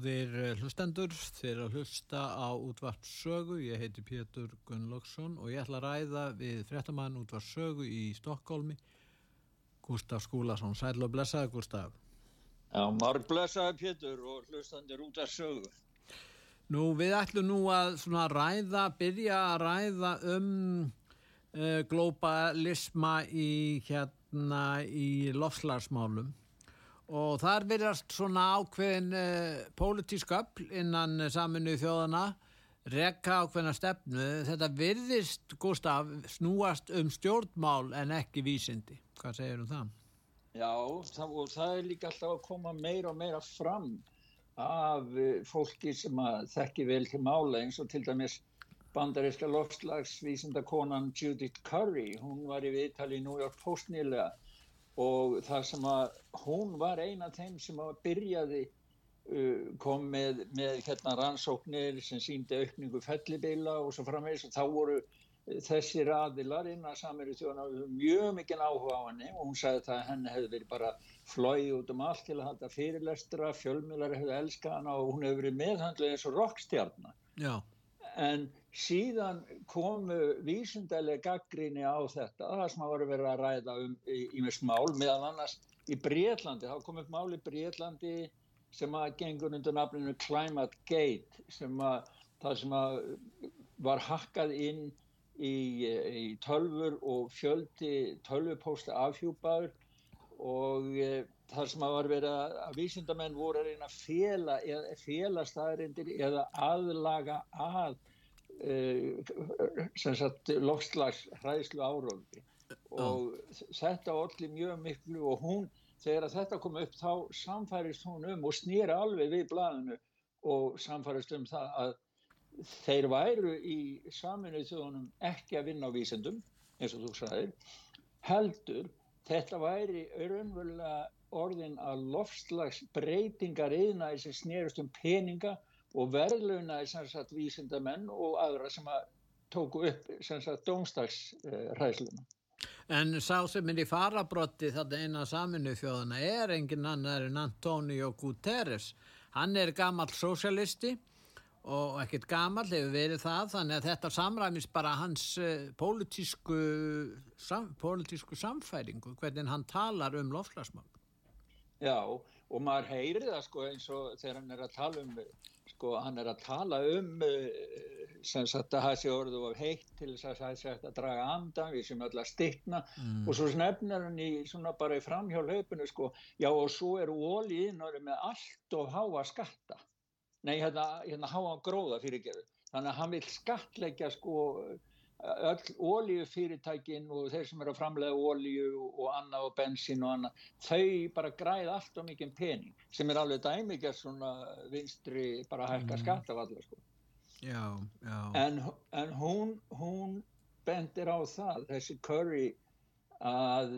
Góðir eh, hlustendur, þeir að hlusta á útvarpssögu, ég heiti Pétur Gunnlaugsson og ég ætla að ræða við fréttamann útvarpssögu í Stokkólmi, Gustaf Skúlason. Sæl og blessaði Gustaf. Já, marg blessaði Pétur og hlustandir útvarpssögu. Nú, við ætlum nú að ræða, byrja að ræða um uh, globalisma í hérna í lofslagsmálum og þar verðast svona ákveðin uh, pólitísk öll innan saminu þjóðana rekka ákveðina stefnu. Þetta verðist, Gustaf, snúast um stjórnmál en ekki vísindi. Hvað segir um það? Já, það, og það er líka alltaf að koma meira og meira fram af eh, fólki sem að þekki vel til mála eins og til dæmis bandaríska lofslagsvísindakonan Judith Curry, hún var í viðtali í New York Post nýlega og það sem að hún var eina af þeim sem að byrjaði uh, kom með, með hérna rannsóknir sem síndi aukningu fellibila og svo framvegis og þá voru uh, þessir aðilar innan samiru þjóðan mjög mikið áhuga á henni og hún sagði það að henni hefði verið bara flóið út um allt til að halda fyrirlestra, fjölmjölar hefði elskað hana og hún hefði verið meðhandluð eins og rockstjarnar. Já. En síðan komu vísundarlega gaggríni á þetta, það sem að voru verið að ræða um í, mjög smál, meðan annars í Breitlandi, þá kom upp mál í Breitlandi sem að gengur undir nafninu Climate Gate, sem að það sem að var hakkað inn í, í tölfur og fjöldi tölvupósta afhjúpaður og e, þar sem að var verið að, að vísindamenn voru að reyna að fela, eða, fela staðarindir eða aðlaga að lofslags hræðslu áróði og þetta allir mjög miklu og hún, þegar þetta kom upp þá samfærist hún um og snýra alveg við blæðinu og samfærist um það að þeir væru í saminu þjóðunum ekki að vinna á vísendum eins og þú sagðir heldur þetta væri raunverulega orðin að lofslags breytingar yðnaði sem snerist um peninga og verðlaunaði sem sagt vísindamenn og aðra sem að tóku upp sem sagt dómstagsræðsluna. En sá sem er í farabrotti þetta eina saminu þjóðana er engin annar en Antonio Guterres. Hann er gammal sósialisti og ekkert gammal hefur verið það þannig að þetta samræmis bara hans uh, pólitísku, sam, pólitísku samfæringu hvernig hann talar um lofslagsmál. Já og maður heyri það sko eins og þegar hann er að tala um sko hann er að tala um uh, sem sagt að það sé orðu of heitt til þess að það sé að draga andan við sem öll að stittna mm. og svo snefnar hann í svona bara í framhjálp sko. Já og svo eru ólíðinari með allt of háa skatta. Nei hérna, hérna háa gróða fyrirgerðu þannig að hann vil skattleggja sko öll ólíufyrirtækin og þeir sem eru að framlega ólíu og annað og bensin og annað, þau bara græða allt og mikið pening sem er alveg dæmikert svona vinstri bara að hækka mm. skattafallar sko. Já, já. En, en hún, hún bendir á það, þessi Curry að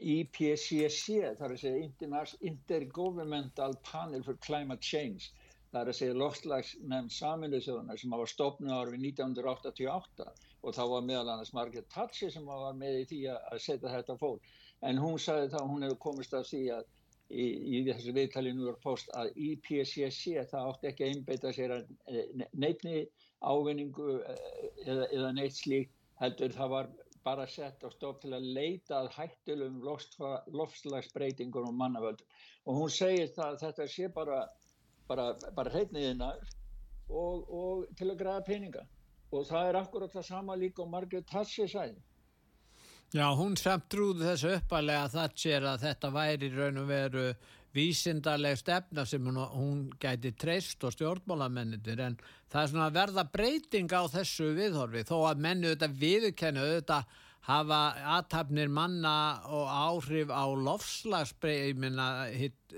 IPCC, það er að segja Intergovernmental Panel for Climate Change það er að segja loftslagsnefnd saminuð þjóðuna sem var stopnud árið 1988 og þá var meðal annars Margaret Thatcher sem var með í því að setja þetta fól. En hún sagði þá, hún hefur komist að því að í, í þessu viðtali York Post að IPCC það átti ekki að einbeita sér að neitni ávinningu eða, eða neitt slíkt heldur það var bara sett á stopp til að leita að hættilum loftslagsbreytingur og mannavöldum. Og hún segir það að þetta sé bara bara, bara hreitniðina og, og til að græða peninga og það er akkurat það sama líka og Margaret Thatcher sæði Já, hún samt trúði þessu uppalega Thatcher að þetta væri raun og veru vísindarleg stefna sem hún, hún gæti treyst og stjórnmálamennir en það er svona verða breyting á þessu viðhorfi þó að mennu þetta viðkennu þetta hafa aðtapnir manna og áhrif á lofslagsbreyminna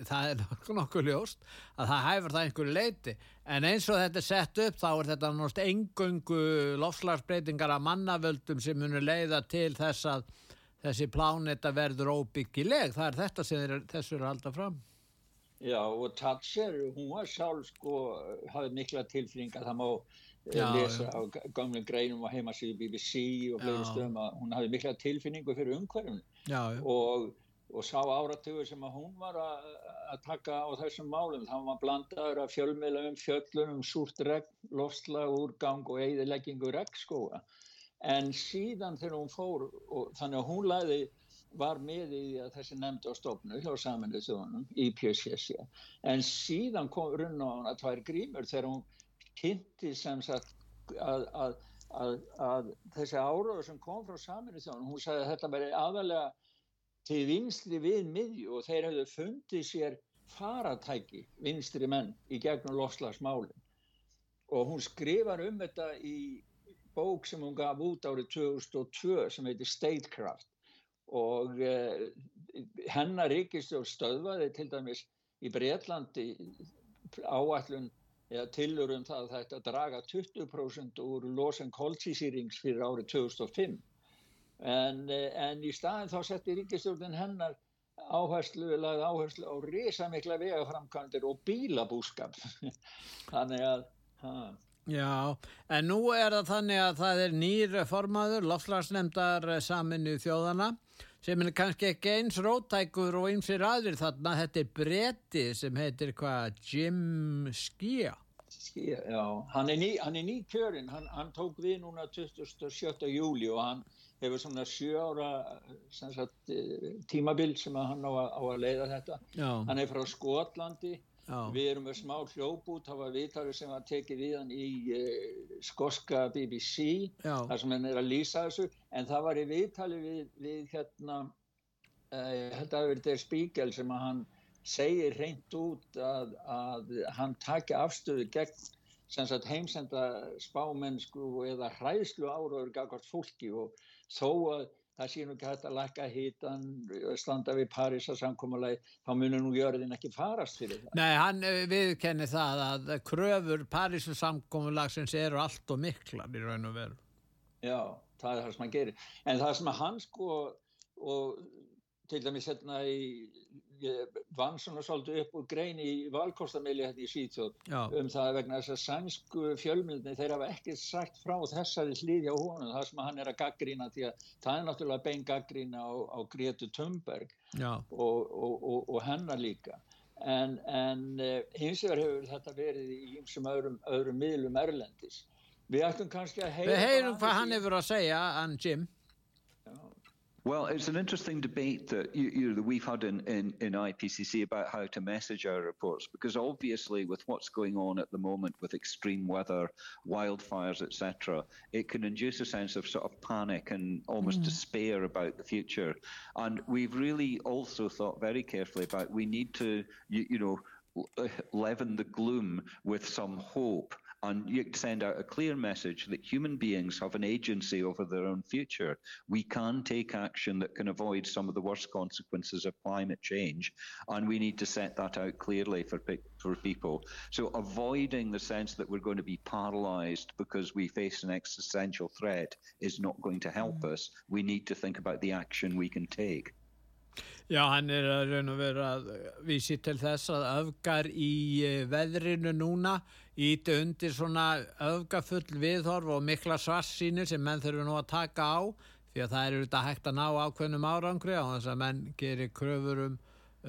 það er nokkuð ljóst að það hæfur það einhverju leiti en eins og þetta er sett upp þá er þetta náttúrulega engöngu lofslagsbreytingar af mannavöldum sem munir leiða til þess að þessi plánetta verður óbyggileg. Það er þetta sem þessu er að halda fram. Já og Thatcher hún var sjálf sko hafið mikla tilfringa það má já, lesa já. á gamlega greinum á heimasíðu BBC og fleiri stöðum að hún hafði mikla tilfinningu fyrir umhverfni og, og sá áratugur sem að hún var að, taka á þessum málum þá var blandaður af fjölmiðlum, fjöllunum, súrt regn, lofslag, úrgang og eigðileggingu regnskóa en síðan þegar hún fór og þannig að hún læði var með í að þessi nefndi á stofnu hjá saminnið þjóðunum í PSS en síðan kom runna á hana tvær grímur þegar hún kynnti sem sagt að, að, að, að þessi áraður sem kom frá saminu þjónum, hún sagði að þetta veri aðalega til vinstri við miðju og þeir hefðu fundið sér faratæki vinstri menn í gegnum lofslagsmálinn og hún skrifar um þetta í bók sem hún gaf út árið 2002 sem heitir Statecraft. Og eh, hennar ríkistjórn stöðvaði til dæmis í Breitlandi áallun eða tilur um það að þetta draga 20% úr losen koltísýrings fyrir árið 2005 en, en í staðin þá setti ríkistjórnin hennar áherslu, áherslu á risamikla vegaframkantir og bílabúskap. Þannig að ha. Já, en nú er það þannig að það er nýr formaður, lofslagsnemdar saminu þjóðana sem er kannski ekki eins rótækur og eins fyrir aðrir þarna, þetta er bretti sem heitir hvað, Jim Skia Skia, já, hann er ný, ný kjörinn, hann, hann tók við núna 27. júli og hann hefur svona sjö ára sagt, eh, tímabil sem hann á að, á að leiða þetta, já. hann er frá Skotlandi. Við erum með smá hljóput, það var viðtalið sem var tekið við hann í uh, skoska BBC, Já. þar sem hann er að lýsa þessu, en það var í viðtalið við, við hérna, uh, þetta hefur verið der spíkel sem að hann segir reynd út að, að hann takja afstöðu gegn heimsenda spámennsku eða hræðslu áraður gagvart fólki og þó að það sé nú ekki hægt að lækka hítan standa við Parísa samkómulegi þá munir nú jörðin ekki farast fyrir það. Nei, hann eh, viðkenni það að kröfur Parísa samkómulagsins eru allt og miklar í raun og veru. Já, það er það sem hann gerir. En það sem hann sko og til dæmis hérna í vann svona svolítið upp úr grein í valkostamili hérna í Svíþjóð um það vegna þess að sænsku fjölmjöldni þeir hafa ekki sagt frá þessari hlýðja honum það sem hann er að gaggrína því að það er náttúrulega bein gaggrína á, á Gretu Thunberg og, og, og, og hennar líka. En, en eh, hins vegar hefur þetta verið í einsum öðrum, öðrum miðlum erlendis. Við ættum kannski að heyra við heyrum hvað hann hefur að segja, hann Jim. Já Well, it's an interesting debate that you, you know, that we've had in, in, in IPCC about how to message our reports, because obviously, with what's going on at the moment with extreme weather, wildfires, etc., it can induce a sense of sort of panic and almost mm. despair about the future. And we've really also thought very carefully about we need to, you, you know, leaven the gloom with some hope And you send out a clear message that human beings have an agency over their own future. We can take action that can avoid some of the worst consequences of climate change. And we need to set that out clearly for, for people. So avoiding the sense that we're going to be paralyzed because we face an existential threat is not going to help us. We need to think about the action we can take. Já, hann er að raun og vera vísi til þess að öfgar í eh, veðrinu núna íti undir svona öfgafull viðhorf og mikla svarsýnir sem menn þurfu nú að taka á því að það er auðvitað hægt að ná ákveðnum árangri á þess að menn gerir kröfur um,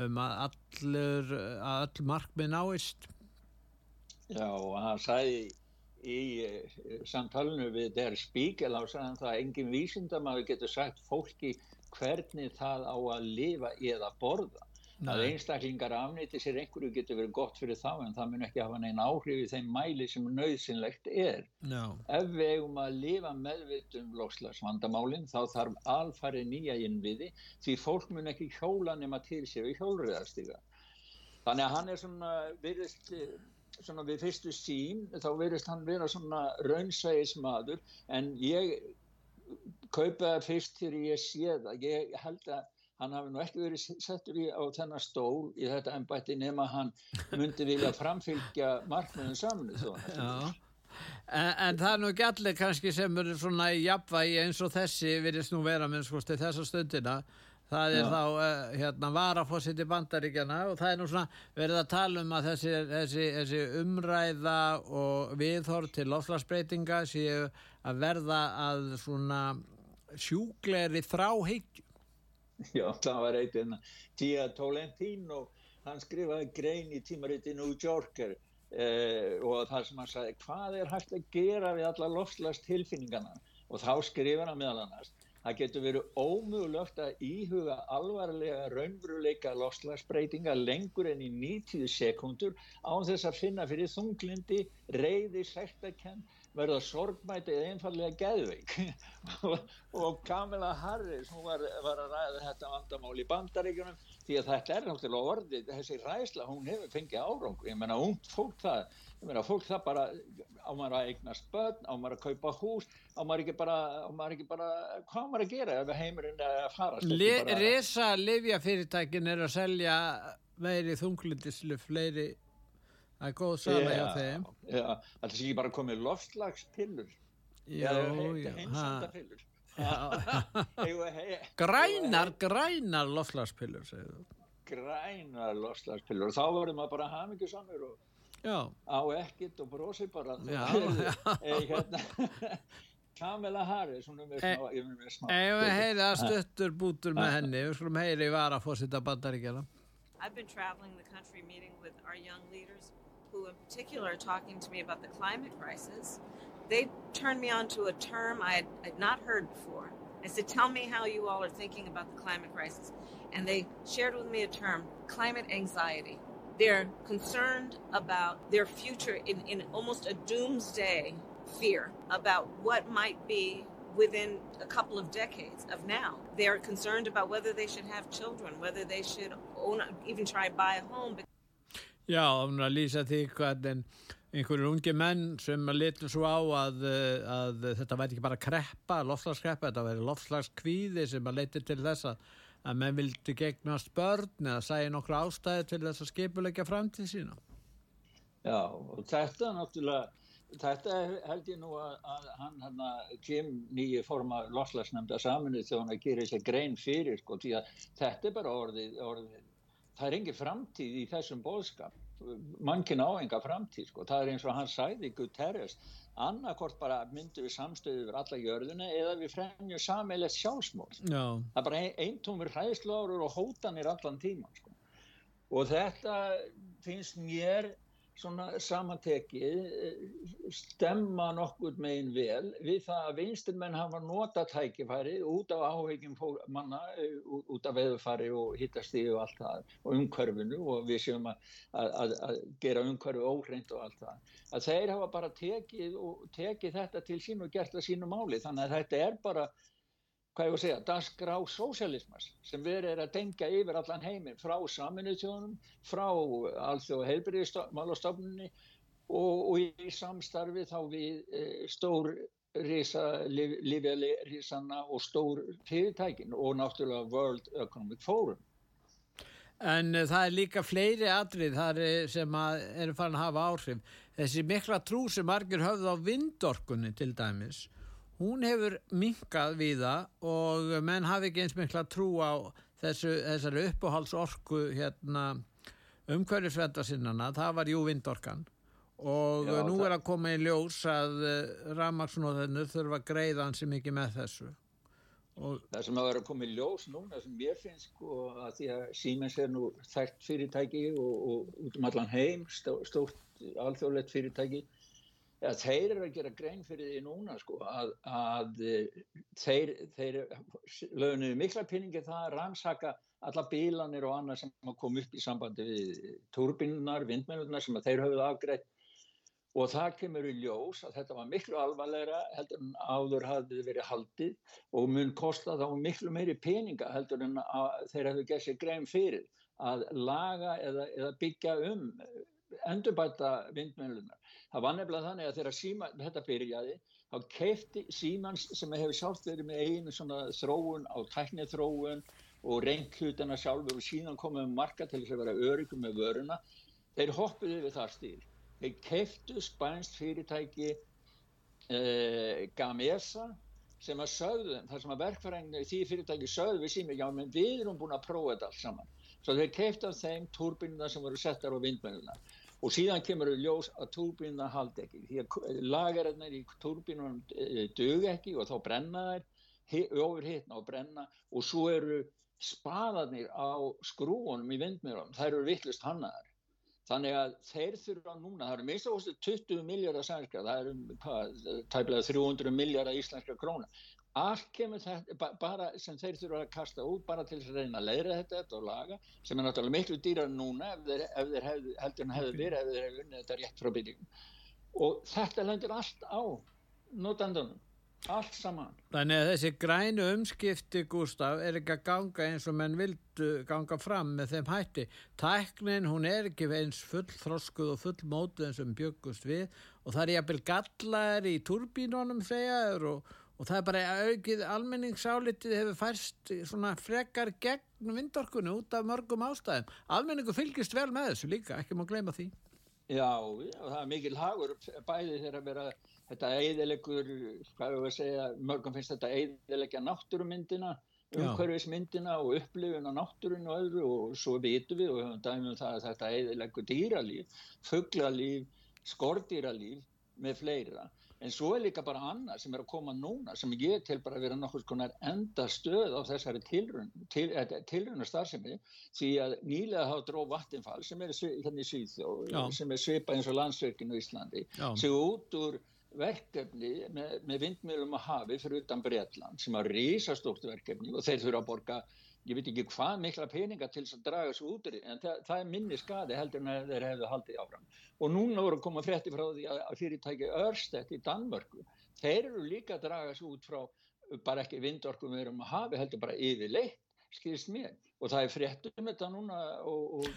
um að allur að all markmið náist Já, og hann sagði í uh, samtalenu við Der Spiegel á sagðan það að engin vísindamæður getur sagt fólki hvernig það á að lifa eða borða. Nei. Að einstaklingar afnýtti sér einhverju getur verið gott fyrir þá en það mun ekki hafa neina áhrif í þeim mæli sem nöðsynlegt er. No. Ef við eigum að lifa meðvitum lofslagsvandamálinn þá þarf alfari nýja innviði því fólk mun ekki hjóla nema til sér í hjólriðastiga. Þannig að hann er svona, virðist, svona við fyrstu sín þá virðist hann vera svona raunsægismadur en ég kaupa fyrst þegar ég sé það ég held að hann hafi nú ekki verið settur í, á þennan stól í þetta ennbætti nema hann myndi vilja framfylgja markmiðin saminu en, en það er nú ekki allir kannski sem eru svona í jafnvægi eins og þessi virðist nú vera með skoðst þessa stundina það er Já. þá uh, hérna varafósitt í bandaríkjana og það er nú svona verið að tala um að þessi, þessi, þessi umræða og viðhorf til lofslagsbreytinga séu að verða að svona sjúgleri þráhyggju. Já, það var eitthvað Tia Tolentino, hann skrifaði grein í tímariti New Yorker eh, og það sem hann sagði hvað er hægt að gera við alla lofslags tilfinningana og þá skrifaði hann meðal annars það getur verið ómögulegt að íhuga alvarlega raunveruleika lofslagsbreytinga lengur enn í 90 sekundur án þess að finna fyrir þunglindi, reyði, sektakenn verða sorgmæti eða einfallega geðveik. Og, Kamila Harris hún var, var að ræða þetta vandamál í bandaríkunum því að þetta er náttúrulega orðið, þessi ræsla hún hefur fengið árangu, ég menna ung fólk það, ég menna fólk það bara á maður að eignast börn, á maður að kaupa hús á maður ekki bara, maður ekki bara hvað maður að gera ef heimurinn er að fara? Le, Resa Livjafyrirtækin er að selja meiri þunglindislu fleiri Það er góð sala hjá þeim. Já, það sé ekki bara komið loftslagspillur. Já, já. Heimsendapillur. Grænar, grænar loftslagspillur, segir þú. Grænar loftslagspillur. Þá verður maður bara hamingisamur og já. á ekkit og brosi bara. Já, já. Hérna, Kamila Harris, hún er með smá. Ég er með smá. Ef við heyrið að stuttur bútur með henni, við skulum heyri vara að fósita bandaríkjana. I've been traveling the country meeting with our young leaders who in particular are talking to me about the climate crisis, they turned me on to a term I had, had not heard before. I said, Tell me how you all are thinking about the climate crisis. And they shared with me a term, climate anxiety. They're concerned about their future in, in almost a doomsday fear about what might be within a couple of decades of now. They're concerned about whether they should have children, whether they should own, even try to buy a home. Já, er að lýsa því hvernig einhverjum ungi menn sem litur svo á að, að þetta væri ekki bara kreppa, lofslagskreppa, þetta væri lofslagskvíði sem að leiti til þess að, menn vildi gegnast börn eða sæði nokkru ástæði til þess að skipulegja framtíð sína. Já, og þetta náttúrulega, þetta held ég nú að, að hann hann að Kim nýji forma lofslagsnefnda saminnið þegar hann að gera að grein fyrir, sko, því að þetta er bara orðið, orðið það er engin framtíð í þessum bóðskap mannkinn á enga framtíð sko. það er eins og hann sæði Guterres annarkort bara myndu við samstöðu yfir alla jörðuna eða við fremjum sammeilegt sjálfsmól no. það er bara eintómur hræðslóður og hótanir allan tíma sko. og þetta finnst mér svona samantekið stemma nokkur megin vel við það að vinsturmenn hafa nota tækifæri út af áhegjum manna út af veðufari og hittastíði og allt það og umhverfinu og við séum að, að, að gera umhverfi óhreint og allt það. Að þeir hafa bara tekið, tekið þetta til sín og gert það sínu máli. Þannig að þetta er bara hvað ég voru að segja, dasgrá sósialismas sem verið er að denga yfir allan heiminn frá saminuð tjónum, frá alþjóð heilbyrðismálastofnunni og, og í samstarfi þá við e, stór risa, lífjaliðrisanna og stór fyrirtækin og náttúrulega World Economic Forum. En uh, það er líka fleiri atrið þar sem eru farin að hafa áhrif. Þessi mikla trú sem margir höfð á vindorkunni til dæmis, hún hefur minkað við það og menn hafi ekki eins mikla trú á þessu, þessari uppáhaldsorku hérna, umhverfisvendarsinnana, það var jú vindorkan. Og Já, nú er að koma í ljós að eh, ramagsnóðinu þurfa að greiða hansi mikið með þessu. Og það sem að vera að koma í ljós núna sem ég finnst sko að því að Siemens er nú þægt fyrirtæki og, og út um allan heim stó, stórt alþjóðlegt fyrirtæki að þeir eru að gera grein fyrir því núna sko að, að þeir, þeir lögnuðu mikla pinningi það að rannsaka alla bílanir og annað sem kom upp í sambandi við turbinnar, vindmennunar sem þeir hafið afgreitt og það kemur í ljós að þetta var miklu alvarlegra heldur en áður hafði verið haldið og mun kosta þá miklu meiri peninga heldur en þeir hefðu gert sér grein fyrir að laga eða, eða byggja um endurbæta vindmjölunar. Það var nefnilega þannig að þegar síma, þetta byrjaði þá keifti símans sem hefur sjálft verið með einu svona þróun á tæknið þróun og reynd hlutana sjálfur og síðan komum marga til þess að vera öryggum með vöruna, þeir hoppuði við það stíl þeir keiftu spænst fyrirtæki eh, Gamesa sem að sögðu, þar sem að verkfæringi því fyrirtæki sögðu við sími, já menn við erum búin að prófa þetta allt saman. Svo þeir keiftu af þeim túrbínuna sem voru settar á vindmennuna og síðan kemur við ljós að túrbínuna haldi ekki. Því að lagarinnar í túrbínunum eh, dög ekki og þá brenna þær ofur hitna og brenna og svo eru spaðarnir á skrúunum í vindmjölum, þær eru vittlust hannaðar Þannig að þeir þurfa núna, það eru minnst ástu 20 miljardar sænska, það eru tæmlega 300 miljardar íslenska króna. Allt kemur þetta, bara sem þeir þurfa að kasta út, bara til að reyna að leira þetta og laga, sem er náttúrulega miklu dýrar núna ef þeir, ef þeir hef, heldur en hefur verið, ef þeir hefur vunnið þetta rétt frá byrjum. Og þetta lendur allt á notandunum allt saman. Þannig að þessi grænu umskipti Gustaf er ekki að ganga eins og menn vildu ganga fram með þeim hætti. Tæknin hún er ekki eins full þroskuð og full mótið eins og bjöggust við. Og það er jæfnvel gallar í turbínunum segjaður og, og það er bara aukið almenningsálitið hefur færst svona frekar gegn vindorkunni út af mörgum ástæðum. Almenningu fylgist vel með þessu líka, ekki má gleyma því. Já, það er mikil hagur bæði þegar að vera þetta eðilegur, hvað er að segja, mörgum finnst þetta eðilegja náttúrumyndina, umhverfismyndina og upplifun á náttúrun og öðru og svo vitum við og við höfum dæmum það að þetta eðilegur dýralíf, fugglalíf, skordýralíf með fleira. En svo er líka bara annað sem er að koma núna sem ég til bara að vera nokkur konar enda stöð á þessari tilrun, til, eh, tilruna starfsemi því að nýlega hafa dróð vattinfall sem er hérna í Svíþjóð, sem er svipað eins og landsverkinu í Íslandi, séu út úr verkefni með, með vindmjölum að hafi fyrir utan Breitland sem er risastórt verkefni og þeir þurfa að borga ég veit ekki hvað mikla peninga til þess að draga þessu út en það, það er minni skadi heldur en þeir hefðu haldið áfram. Og núna voru koma frétti frá því að fyrirtæki Örstedt í Danmörku þeir eru líka að draga þessu út frá bara ekki vindorkum við erum að hafi heldur bara yfirleitt skilist mér. Og það er frétt um þetta núna og, og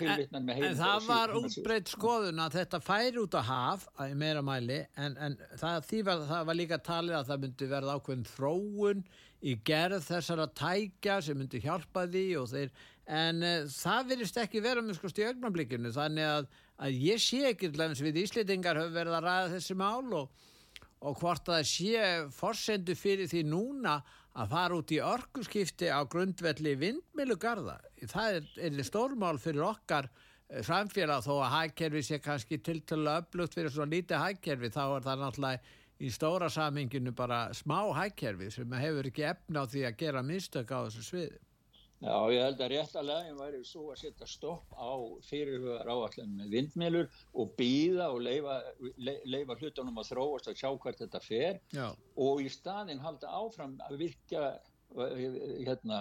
tilvittnar með heim en það var útbreytt skoðun að þetta færi út að haf að meira mæli en, en það, var, það var líka talið að það myndi verða ákveðin þróun í gerð þessara tækja sem myndi hjálpa því þeir, en uh, það verist ekki vera með skoðst í augnablikinu þannig að, að ég sé ekki eins við Íslitingar höfum verið að ræða þessi mál og, og hvort að það sé forsendu fyrir því núna að fara út í orkuskipti á grundvelli vindmilugarða. Það er, er stórmál fyrir okkar eh, samfélag þó að hækkerfi sé kannski tiltölu öflugt fyrir svona lítið hækkerfi þá er það náttúrulega í stóra saminginu bara smá hækkerfi sem hefur ekki efna á því að gera mistök á þessu sviði. Já, ég held að rétt að leginn væri svo að setja stopp á fyrirhugar áallan með vindmilur og býða og leifa, leifa hlutunum að þróast að sjá hvert þetta fer Já. og í staðin halda áfram að virka hérna,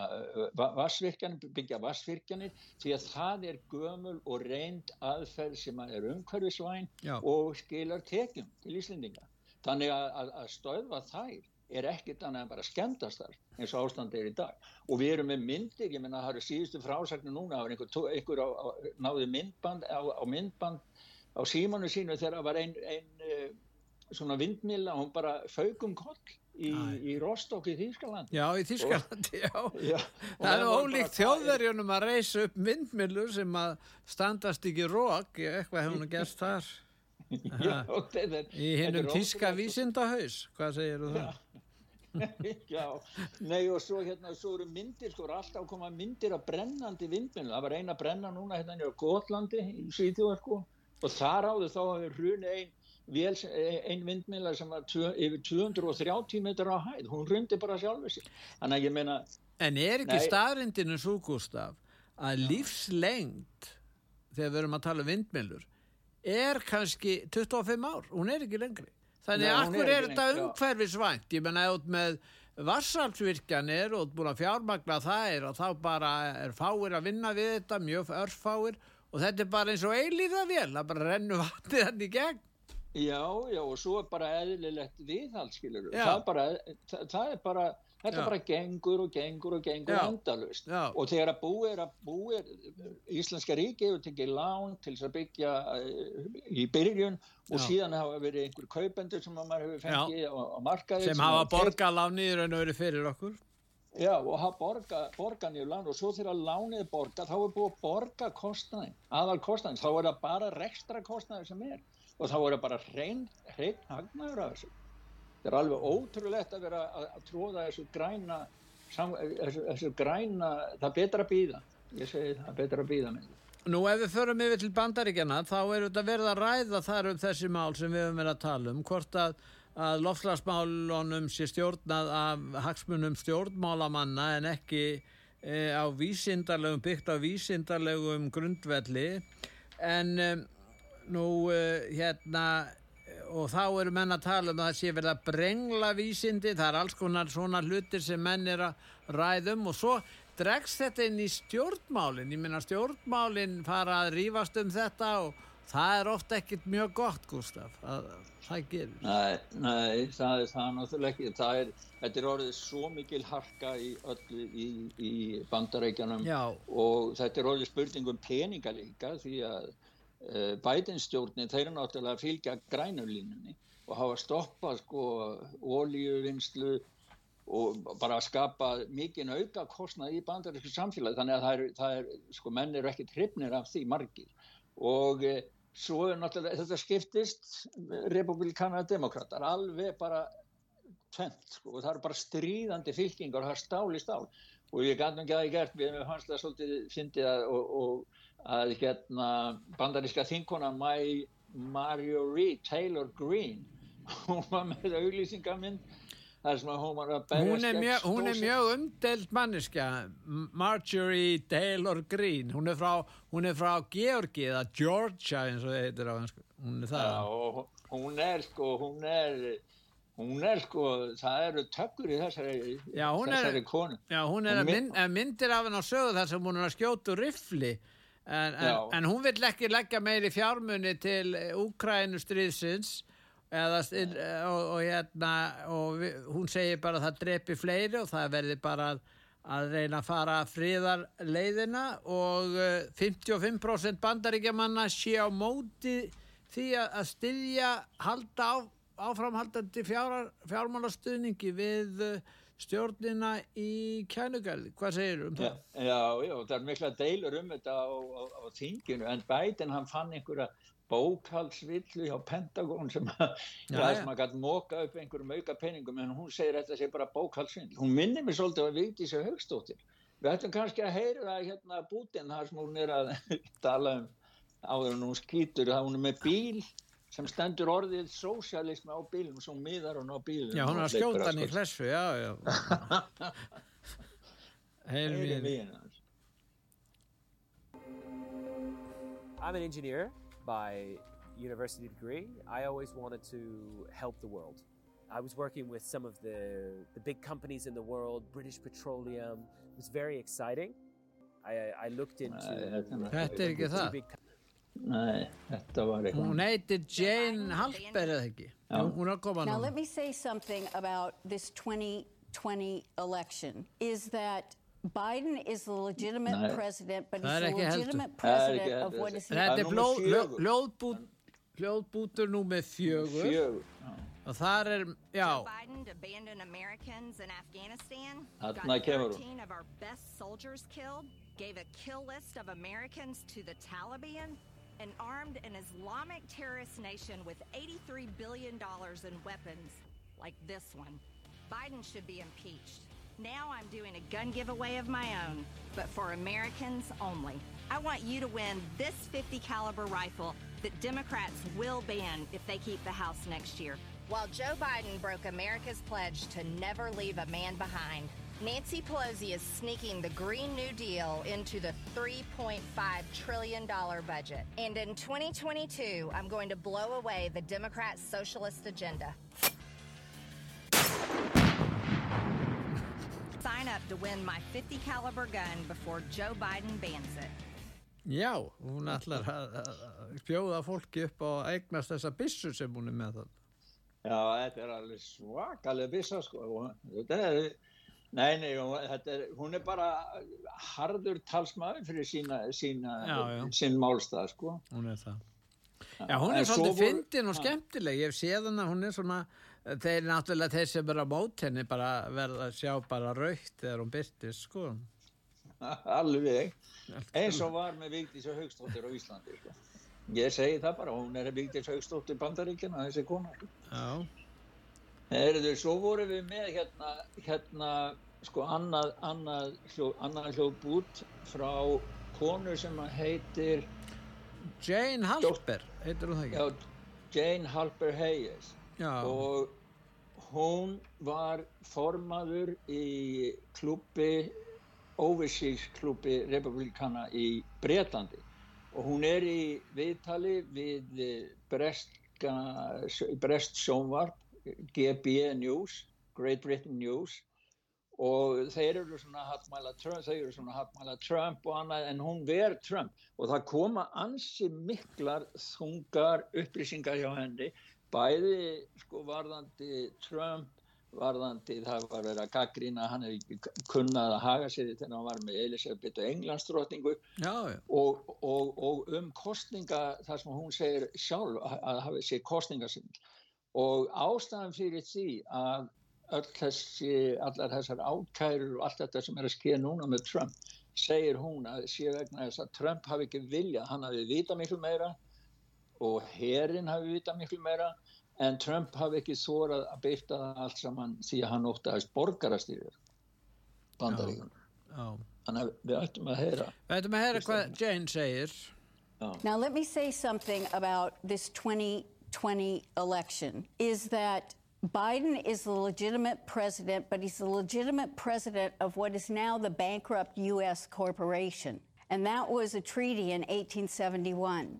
vassvirkjanir, byggja vassvirkjanir því að það er gömul og reynd aðferð sem er umhverfisvæn Já. og skilar tekjum til Íslendinga. Þannig að, að, að stöðva þær er ekkit annað en bara skemmtast þar eins og ástandi er í dag. Og við erum með myndir, ég menna það eru síðustu frásagnir núna það var einhver, einhver á, á, náði myndband á, á myndband á símanu sínu þegar var einn ein, eh, svona vindmilla og hún bara faugum koll í, í Rostock í Þýskaland Já, í Þýskalandi, já. Já, Það er ólíkt þjóðverjunum að reysa upp myndmilur sem að standast ekki rók, eitthvað hefur nú gerst þar Já, þetta er- í hinnum tíska vísindahaus. Hvað segir þú það? Já, nei og svo hérna svo eru myndir, sko, alltaf koma myndir af brennandi vindmjölu, það var eina brenna núna hérna í Gotlandi í Svíþjóða sko. Og þar áður þá hefur hruni ein, vél, ein vindmjöla sem var tvö, yfir 230 metrar á hæð, hún hrundi bara sjálfur sig, þannig að ég meina, En er ekki staðrindinu svo, Gustaf, að lífslengt, þegar við erum að tala um vindmilur, er kannski 25 ár, hún er ekki lengri. Þannig að akkur er er þetta umhverfisvænt, ég menna út með vassalsvirkjanir og búin að fjármagna þær og þá bara er fáir að vinna við þetta, mjög örfáir og þetta er bara eins og eilíða vel, það bara rennur vatnið hann í gegn. já, já og svo er bara eðlilegt viðhald skilur, það, bara, það, það er bara, þetta Já. bara gengur og gengur og gengur Já. endalust Já. og þegar að búið að búið Íslenska ríki hefur tekið lán til þess að byggja eh, í byrjun og síðan hafa verið einhver kaupendur sem að maður hefur fengið á, á markaði sem hafa borgað lánið í raun og verið fyrir okkur. Já, og hafa borga, borga nýju lán og svo þegar lánið er borga þá er búið að borga kostnaðin, aðal kostnaðin, þá er það bara rekstra kostnaðin sem er og þá er það bara hrein hagnaður af þessu. Það er alveg ótrúlegt að vera að, tróða þessu græna, þessu, þessu græna, það er betra að býða, ég segi það er betra að býða með. Nú ef við förum yfir til bandaríkjana þá er þetta verið að ræða þar um þessi mál sem við höfum verið að tala um hvort að, að lofslagsmálunum sé stjórnað af hagsmunum stjórnmálamanna en ekki e, á vísindarlegum, byggt á vísindarlegum grundvelli. En e, nú e, hérna og þá eru menn að tala um að það sé verið að brengla vísindi, það er alls konar svona hlutir sem menn er að ræðum og svo dregst þetta inn í stjórnmálin, ég meina stjórnmálin fara að rífast um þetta og það er ofta ekkit mjög gott, Gustaf, að það gerir. Nei, nei, það er það náttúrulega ekki, það er, þetta er orðið svo mikil harka í öllu í, í bandarækjanum Já, og þetta er orðið spurning um peninga líka því að uh, bætinstjórnin þeir eru náttúrulega að fylgja grænulínunni og hafa stoppað sko ólíuvinnslu og bara að skapa mikinn auka kostnað í bandarísku samfélagi. Þannig að það er, það er sko menn eru ekki hrifnir af því margir. Og uh, svo er náttúrulega þetta skiptist republikanar og demokrater alveg bara tvent sko, og það eru bara stríðandi fylkingar og það er stál í stál. Og ég gæti ekki að það gert við hefum hans það svolítið fyndið að, og, og að hérna bandaríska þinkona Mario Reed Taylor Green hún var með auglýsingamind þar sem hún var að berjast hún er mjög, er mjög umdelt manniska, Marjorie Taylor Greene, hún er frá, hún er frá Georgi eða Georgia eins og það heitir á hansku, hún er það. Og hún er sko, hún er hún er sko, það eru tökkur í þessari, Já, hún er- þessari konu. Já, hún er að mynd- að myndir af henn á sögu þar sem hún er að skjóta úr riffli en, en, en hún vill ekki leggja meiri fjármunni til Úkrænu stríðsins eða, st- og, og hérna og hún segir bara að það drepi fleiri og það verði bara að, að reyna að fara friðar leiðina og eh, 55% bandaríkjamanna sé á móti því að, að styðja halda á, áframhaldandi fjár, fjármálastuðningi við eh, stjórnina í kænugarði. Hvað segir um Já, það? já, já, það er mikla deilur um þetta á, á, á þinginu en Biden hann fann einhverja bókalsvillu hjá Pentagon sem að, Já, já, já. sem að gæti móka upp einhverjum auka peningum en hún segir þetta sé bara bókalsvindl. Hún minnir mig svolítið að viti sér högstóttir. Við ættum kannski að heyra það hérna bútin þar sem hún er að tala um áður en hún skýtur það hún er með bíl sem stendur orðið sósialismi á bílum svo miðar hún á bílum Já, hún er að og hleypur skjóta hann í sko. klessu, já, já. Heyrum Heyrum við. í henni aðeins. I'm an engineer by university degree. I always wanted to help the world. I was working with some of the, the big companies in the world, British Petroleum. It was very exciting. I, I looked into Nei, þetta er Þetta er ekki two það. Big co- Nei, þetta var eitthvað. Hún heitir Jane Hallberg eða ekki? Já. Jú, Hún er að koma Now, nú. let me say something about this 2020 election is that Biden is the legitimate Nei. president, but Það he's er the ekki heldur. legitimate Það er ekki president of heldur. what is he Það Þetta er er númer blóð, fjögur. hljóðbút, hljóðbútur nú með fjögur. Fjögur. Já. Og þar er, já, Joe Biden to abandon Americans in Afghanistan. Þarna got kemur hún. 13 of our best soldiers killed. Gave a kill list of Americans to the Taliban. And armed an Islamic terrorist nation with $83 billion in weapons, like this one. Biden should be impeached. Now I'm doing a gun giveaway of my own, but for Americans only. I want you to win this 50 caliber rifle that Democrats will ban if they keep the House next year. While Joe Biden broke America's pledge to never leave a man behind, Nancy Pelosi is sneaking the Green New Deal into the $3.5 trillion budget. And in 2022, I'm going to blow away the Democrat socialist agenda. Sign up to win my 50 caliber gun before Joe Biden bans it. já, hún ætlar að að- að bjóða fólki upp og eignast þessa byssu sem hún er með það. Já, þetta er alveg svakalega byssa sko. og Þetta er, nei, nei, er, hún er bara harður talsmaður fyrir sína, sína, Já, já. sinn málstað sko. Hún er það. Já, hún er svo svolítið fyndin og skemmtileg. Ég hef séð hana, hún er svona, þeir náttúrulega þeir sem eru á mót henni bara verða að sjá bara raukt þegar hún byrtist, sko. Alveg, eins og var með Vigdís og Haugstóttir á Íslandi sko. Ég segi það bara, hún er Vigdís Haugstóttir bandaríkjana, þessi kona sko. Já, Erðu, svo vorum við með hérna, hérna sko annað, annað, hljó, annað hljóðbút frá konu sem heitir Jane Halper, heitir hún það ekki? já, Jane Halper Hayes. Já, og hún var formaður í klubbi Overseas klubbi republikana í Bretlandi. Og hún er í viðtali við breska, brest sjónvarp GB News, Great Britain News og þeir eru svona hattmæla Trump, þeir eru svona hattmæla Trump og annað en hún ver Trump. Og það koma ansi miklar þungar upplýsingar hjá henni bæði sko varðandi Trump varðandi það var verið að gaggrína hann hefði ekki kunnað að haga sér þegar hann var með Elisabeth og já, og, og, og um kostninga þar sem hún segir sjálf að, hafi sér kostningasinn og ástæðan fyrir því að öll þessi, allar þessar ákærur og allt þetta sem er að skeða núna með Trump segir hún að sé vegna þess að Trump hafi ekki viljað, hann hafi vita miklu meira og herin hafi vita miklu meira en Trump hafi ekki þórað að byrta það allt saman því að hann óttaðist borgarastýrður bandaríkun. já. Þannig að við ættum að heyra. Við ætlum að heyra hvað Jane segir. Now, let me say something about this 2020 election is that Biden is the legitimate president, but he's the legitimate president of what is now the bankrupt U.S. corporation. And that was a treaty in 1871.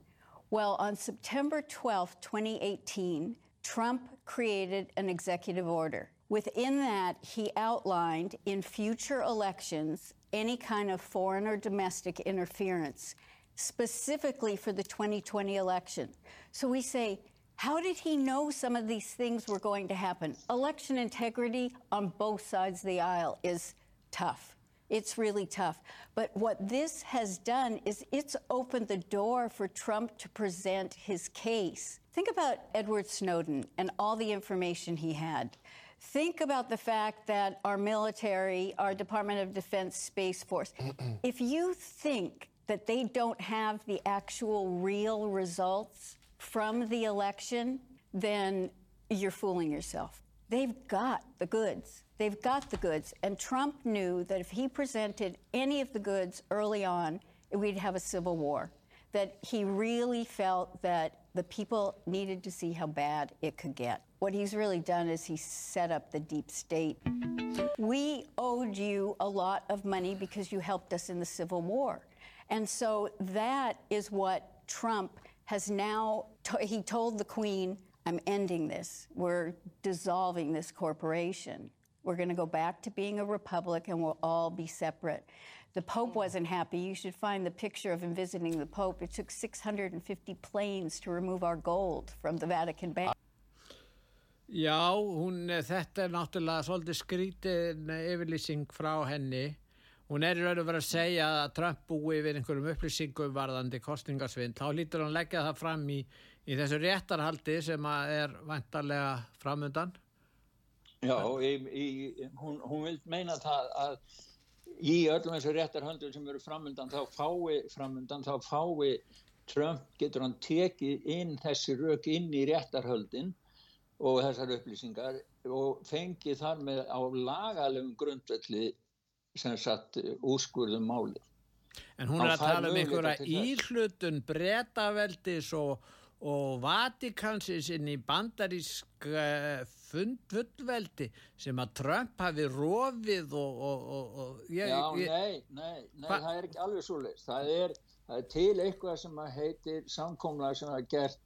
Well, on September 12, 2018, Trump created an executive order. Within that, he outlined in future elections any kind of foreign or domestic interference, specifically for the 2020 election. So we say, how did he know some of these things were going to happen? Election integrity on both sides of the aisle is tough. It's really tough. But what this has done is it's opened the door for Trump to present his case. Think about Edward Snowden and all the information he had. Think about the fact that our military, our Department of Defense Space Force, if you think that they don't have the actual real results from the election, then you're fooling yourself. They've got the goods. They've got the goods. And Trump knew that if he presented any of the goods early on, we'd have a civil war. That he really felt that the people needed to see how bad it could get. What he's really done is he set up the deep state. We owed you a lot of money because you helped us in the Civil War. And so that is what Trump has now, to- he told the Queen, I'm ending this. We're dissolving this corporation. We're going to go back to being a republic and we'll all be separate. The Pope wasn't happy. You should find the picture of him visiting the Pope. It took 650 planes to remove our gold from the Vatican Bank. Já, hún, þetta er náttúrulega svolítið skrítin yfirlýsing frá henni hún er í raun og verið að segja að Trump búi við einhverjum upplýsingum varðandi kostningasvinn, þá lítur hann leggja það fram í, í þessu réttarhaldi sem er vantarlega framöndan Já, í, í, hún, hún vil meina það að í öllum þessu réttarhöndum sem eru framöndan þá fái framöndan þá fái Trump getur hann tekið inn þessi rauk inn í réttarhöldin og þessar upplýsingar og fengið þar með á lagalegum grundvelli sem satt úrskurðum máli. En hún er að tala um einhverja íhlutun breytaveldis og, og Vatikansins inn í bandarísk fullveldi sem að Trump hafi rofið og... og, og ég, Já, ég, nei, nei, nei það er ekki alveg svo leiðist. Það það er til eitthvað sem heitir samkomlega sem það er gert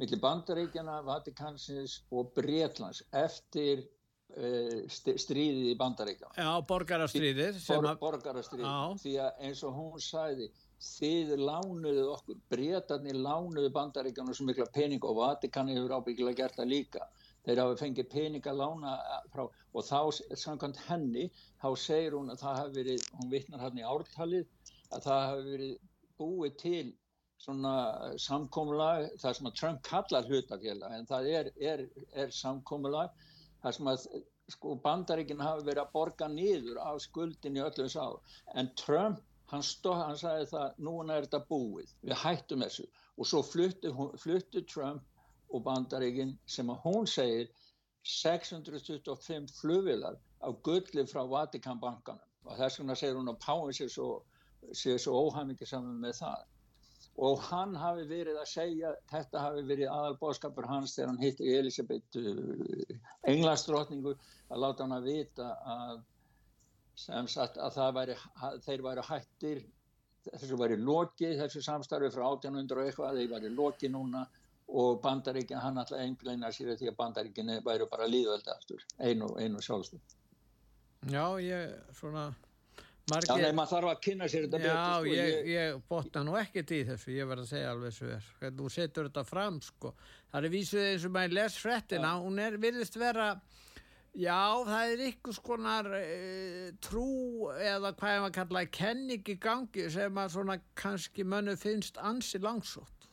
millir bandaríkjana, Vatikansins og Breitlands eftir stríðið í bandaríkjana Já, borgarastríðið Bor, borgarastríðið, því að eins og hún sæði þið lánuðu okkur Breitarnir lánuðu bandaríkjana svo mikla pening og Vatikani hefur ábyggilega gert það líka. Þeir hafa fengið pening að lána frá og þá, samkvæmt henni þá segir hún að það hafi verið hún vittnar hann í ártalið að það hafi verið búið til svona samkómulag það sem að Trump kallar hlutafélag en það er, er, er samkómulag það sem að sko bandaríkinn hafi verið að borga nýður af skuldin í öllu þess að en Trump hann stóð, hann sagði það núna er þetta búið, við hættum þessu. Og svo fluttu, fluttu Trump og bandaríkinn sem að hún segir 625 flugvilar á gulli frá Vatikanbankanum. Og þess vegna segir hún að Páin sér svo svo óhamingi saman með það og hann hafi verið að segja þetta hafi verið aðalbóðskapur hans þegar hann hitti Elisabeth uh, englandsdrottningu að láta hann að vita að sem sagt að væri þeir væri hættir þessu væri loki þessu samstarfi frá 1800 og eitthvað þeir væri loki núna. Og bandaríkinn hann alltaf einbleina sér því að bandaríkinn væri bara líðvölda aftur einu, einu sjálfstöð Já ég svona Margir... Já, nei, maður þarf að kynna sér þetta betur. Já, sko, ég, ég, botna nú ekkert í þessu, ég verð að segja alveg svo er. Þú setur þetta fram, sko. Það er vísuð eins og maður les frettina, hún er, virðist vera, já, það er ykkur skonar e, trú eða hvað ég maður kallaði kenning í gangi sem að svona kannski mönnu finnst ansi langsótt.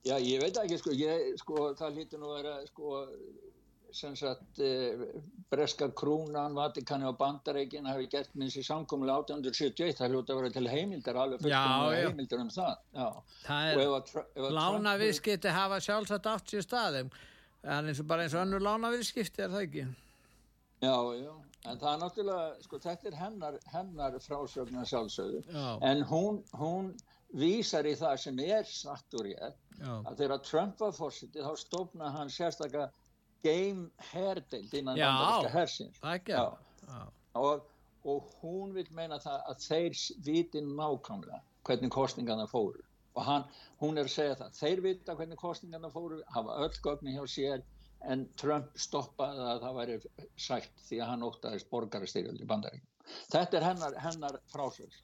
Já, ég veit ekki, sko, ég, sko, það lítur nú að vera, sko, sagt eh, breska krúnan, Vatikani og Bandareikin hafi gert minnst í samkomulega 1871, það hljóta að vera til heimildar alveg fullkomlega heimildar um það já. það er lánaviðskipti hafa sjálfsagt átt sér staðum er eins og bara eins og önnur lánaviðskipti er það ekki? Já, já, en það er náttúrulega sko þetta er hennar, hennar frásögnar sjálfsögðu, en hún hún vísar í það sem er satt úr ég að þegar Trump var fórsiti þá stofna hann sérstaklega game herdeild innan bandaríska hersins. Og, og hún vil meina það að þeir viti nákvæmlega hvernig kostningarna fóru. Og hann, hún er að segja það þeir vita hvernig kostningarna fóru hafa öll gögni hjá sér en Trump stoppaði að það væri sætt því að hann óttaðist borgarastyrjöld í bandaríkjum þetta er hennar, hennar frásöld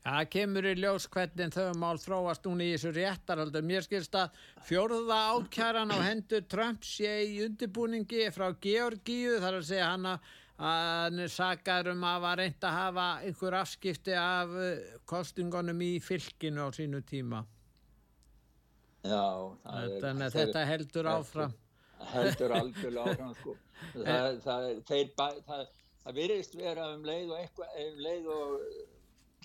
Það kemur í ljós hvernig þau mál þróast núna í þessu réttarhaldu. Mér skilst að fjórða átkjaran á hendur Trump sé í undirbúningi frá Georgíu þar að segja hann að hann sakar um að var reynd að hafa einhver afskipti af eh, kostingunum í fylkinu á sínu tíma. Já, Þannig að þetta heldur áfram. Heldur algjörlega áfram, sko. Það, það, það, það virðist vera um leið og, eitthvað, um leið og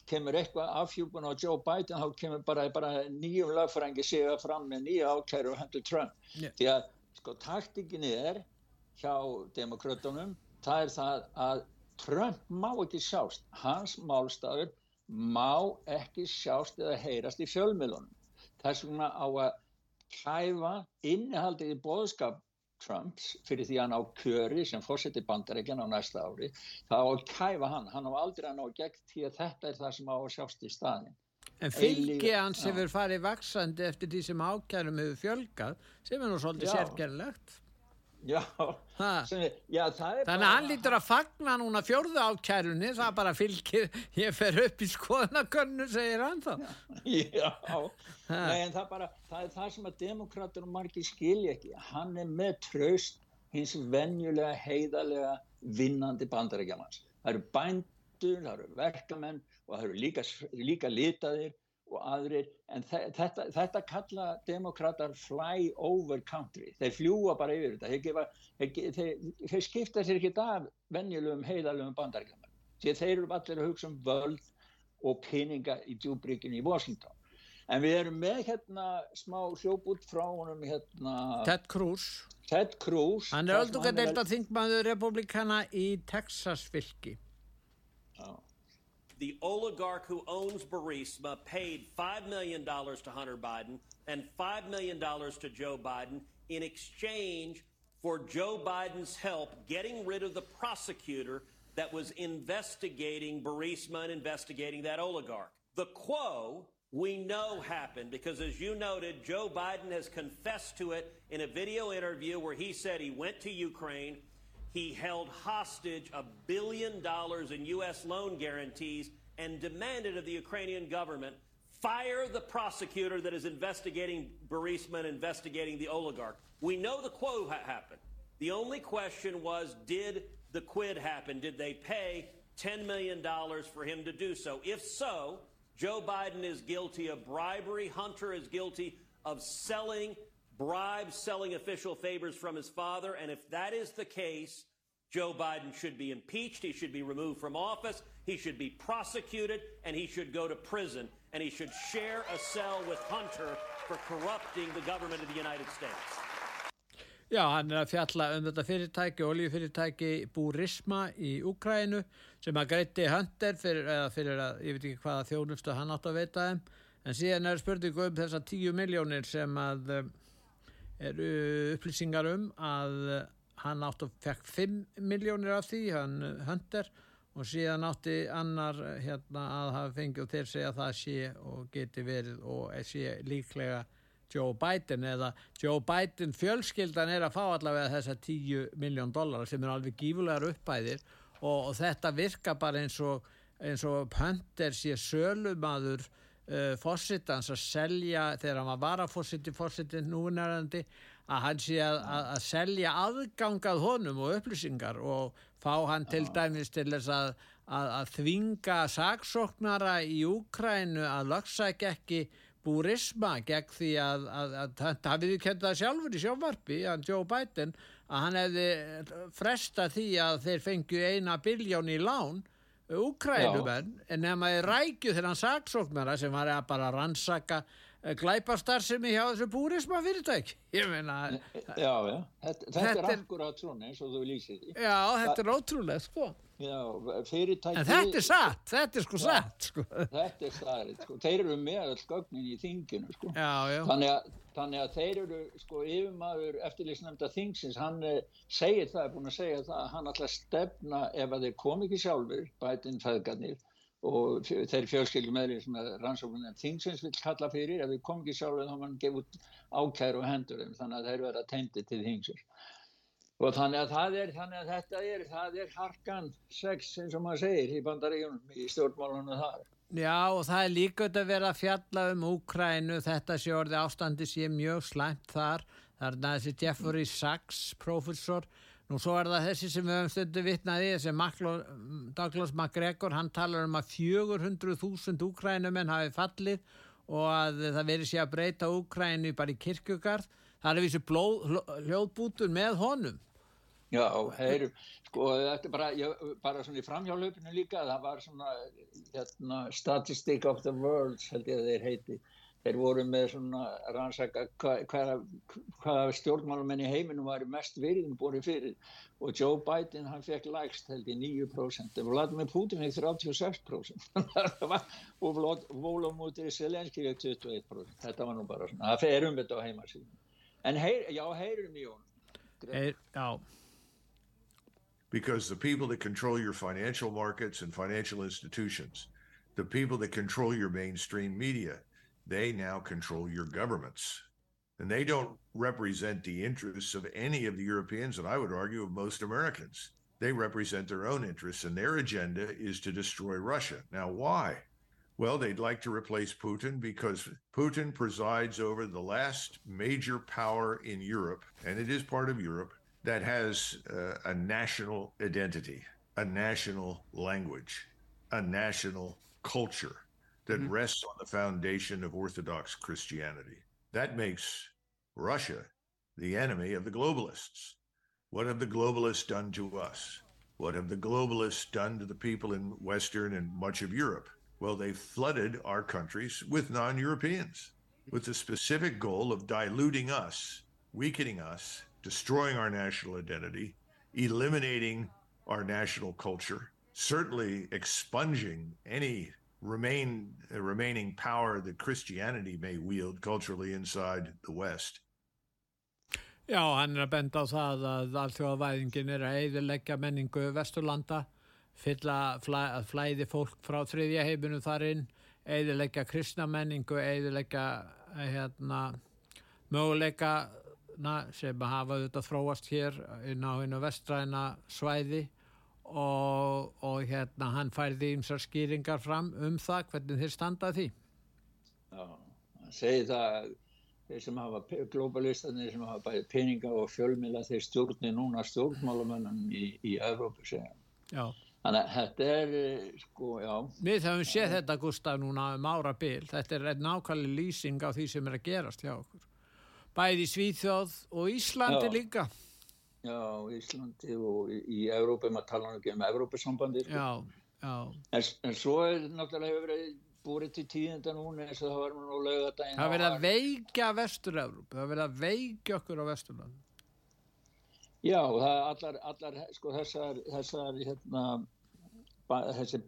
kemur eitthvað afhjúpun á Joe Biden þá kemur bara, bara nýjum lögfrængi séu fram með nýja ákæru og hendur Trump. Yeah. því að sko taktikin er hjá demokrautunum það er það að Trump má ekki sjást. Hans málstafur má ekki sjást eða heyrast í fjölmiðlunum. Þess vegna á að kæfa innihaldið í boðskap Trumps fyrir því að hann á kjöri sem fórseti bandarækjan á næsta ári þá að kæfa hann, hann á aldrei að ná gegn því að þetta er það sem á að sjást í staðin En fylgi hans hefur farið vaksandi eftir því sem ákjærum hefur fjölgað sem er nú svolítið sérkjærlegt Já, sem, já Þannig að hann lítur að fagna núna fjörðu ákærunni, það bara fylgir ég fer upp í skoðanakönnu segir hann þá. Já, Nei, en það, bara, það er það sem að demokrater og margir skilja ekki. Hann er með traust hins venjulega heiðalega vinnandi bandarækjamanns það eru bænd menntur, það eru verkamenn og það eru líka, líka litaðir og aðrir, en þetta, þetta kalla demokrater fly over country, þeir fljúa bara yfir þetta, þeir, gefa, þeir, þeir, þeir skipta sér ekki af venjulegum heiðalögum bandaríkjaman, því þeir eru allir að hugsa um völd og peninga í djúbríkinu í Washington. En við erum með hérna smá hljóput frá honum hérna... Ted Cruz. Ted Cruz. Hann er öllum að delta þingmaður republikana í Texas-fylki. Já. The oligarch who owns Burisma paid $5 million to Hunter Biden and $5 million to Joe Biden in exchange for Joe Biden's help getting rid of the prosecutor that was investigating Burisma and investigating that oligarch. The quo we know happened because, as you noted, Joe Biden has confessed to it in a video interview where he said he went to Ukraine he held hostage a billion dollars in U.S. loan guarantees and demanded of the Ukrainian government fire the prosecutor that is investigating Burisma and investigating the oligarch. We know the quo ha- happened. The only question was did the quid happen? Did they pay $10 million for him to do so? If so, Joe Biden is guilty of bribery. Hunter is guilty of selling bribes, selling official favors from his father. And if that is the case, Joe Biden should be impeached. He should be removed from office. He should be prosecuted and he should go to prison. And he should share a cell with Hunter for corrupting the government of the United States. Já, hann er að fjalla um þetta fyrirtæki, oljufyrirtæki Burisma í Úkrænu sem að greiti Hunter fyrir, eða fyrir að, ég veit ekki hvaða þjónustu hann átt að veita þeim, en síðan er spurningu um þessa tíu miljónir sem að eru upplýsingar um að hann átt að fekk 5 miljónir af því, hann Hunter og síðan átti annar hérna að hafa fengið og þeir segja að það sé og geti verið og sé líklega Joe Biden eða Joe Biden fjölskyldan er að fá allavega þessa 10 miljón dólar sem er alveg gífulegar uppæðir og, og þetta virka bara eins og, eins og Hunter sé sölumadur uh, fósittans að selja þegar hann var varafósitti fósitti núnærandi að hann sé að, að, að selja aðgangað honum og upplýsingar og fá hann til dæmis til þess að, að þvinga saksóknara í Úkrænu að lögsækja ekki búrisma gegn því að, að, að, að hann við kemta það sjálfur í sjónvarpi, hann Joe Biden, að hann hefði fresta því að þeir fengju eina biljón í lán Úkrænumenn, en nefn að þeir rækju hann saksóknara sem var að bara rannsaka glæparstarfsemi hjá þessu búrisma fyrirtæk ég meina já, já. Þetta, þetta er akkurat svona eins og þú lýsir því já, þetta er ótrúlega sko já, fyrirtæki en þetta er satt, þetta er sko satt sko. þetta er satt, sko. þeir eru með all gögnin í þinginu sko. þannig, að, þannig að þeir eru sko yfirmaður eftirlýsnefnda þingsins hann eh, segir það, er búin að segja það hann ætla að stefna ef að þeir kom ekki sjálfur bætinn fæðgarnir og þeir fjölskyldum meðlir sem rannsóknum þingsins vil kalla fyrir ef við komum ekki sjálfur þá mann gefur ákæru og hendur þeim þannig að þeir verða tendið til þingsins. Og þannig að, það er, þannig að þetta er, það er harkan sex eins og maður segir í bandaríunum í stjórnmálunum þar Já og það er líka að vera að fjalla um Úkrænu þetta sé orði ástandi sé mjög slæmt þar. Það er þessi Jeffrey Sachs professor Nú svo er það þessi sem við höfum stundu vitnaði þessi Douglas MacGregor. Hann talar um að 400.000 úkrænumenn hafi fallið og að það veri sér að breyta úkrænu bara í kirkugarð það er þessi hljóðbútur með honum Já, heyru, sko þetta er bara, ég, bara svona í framhjálfupinu líka það var svona hérna, Statistic of the World held ég að þeir heiti. Þeir voru með svona rannsaka hvaða hva stjórnmálumenn í heiminum var mest virðin búin fyrir. Og Joe Biden hann fekk lægst held í 9% en Vladimir Putin fekk 36% og Volomútið Selenski fekk 21% þetta var nú bara svona, það fer um þetta á heimasíðan en heyr, já, heyrum í hún Heyr, já Because the people that control your financial markets and financial institutions, the people that control your mainstream media, they now control your governments. And they don't represent the interests of any of the Europeans, and I would argue of most Americans. They represent their own interests, and their agenda is to destroy Russia. Now, why? Well, they'd like to replace Putin because Putin presides over the last major power in Europe, and it is part of Europe, that has uh, a national identity, a national language. a national culture that mm-hmm. rests on the foundation of Orthodox Christianity. That makes Russia the enemy of the globalists. What have the globalists done to us? What have the globalists done to the people in Western and much of Europe? Well, they flooded our countries with non Europeans with the specific goal of diluting us, weakening us, destroying our national identity, eliminating our national culture, certainly expunging any remain uh, remaining power that Christianity may wield culturally inside the West. Já, hann er að benda á það að allþjóðavæðingin er að eiðilegja menningu Vesturlanda, fylla flæ, flæði fólk frá þriðja heiminu þar inn, eiðilegja kristna menningu, eiðilegja hérna, möguleika sem hafa auðvitað þróast hér inn á hennu vestræna svæði og, og hérna hann færði ymsar skýringar fram um það hvernig þeir standað því Já, hann segi það þeir sem hafa globalistanir sem hafa bæði peninga og fjölmila þeir stjórni núna stjórnmálamönnum í, í Evrópu segja Já Þannig að þetta er, sko, já. Við höfum séð þetta, Gustaf, núna um ára byl. Þetta er nákvæmlega lýsing á því sem er að gerast hjá okkur. Bæði Svíþjóð og Íslandi já. líka. Já, Íslandi og í, í Európa, maður tala um ekki um Európa-sambandi. Sko. Já, já. En, en svo er náttúrulega hefur verið búið til tíðenda núna eins og það var nú lögadaginn. Það verið að veikja Vestur-Európa, það verið að veikja okkur á Vesturlandi. Já, það er allar, allar sko, þessar, þessar hérna, þessi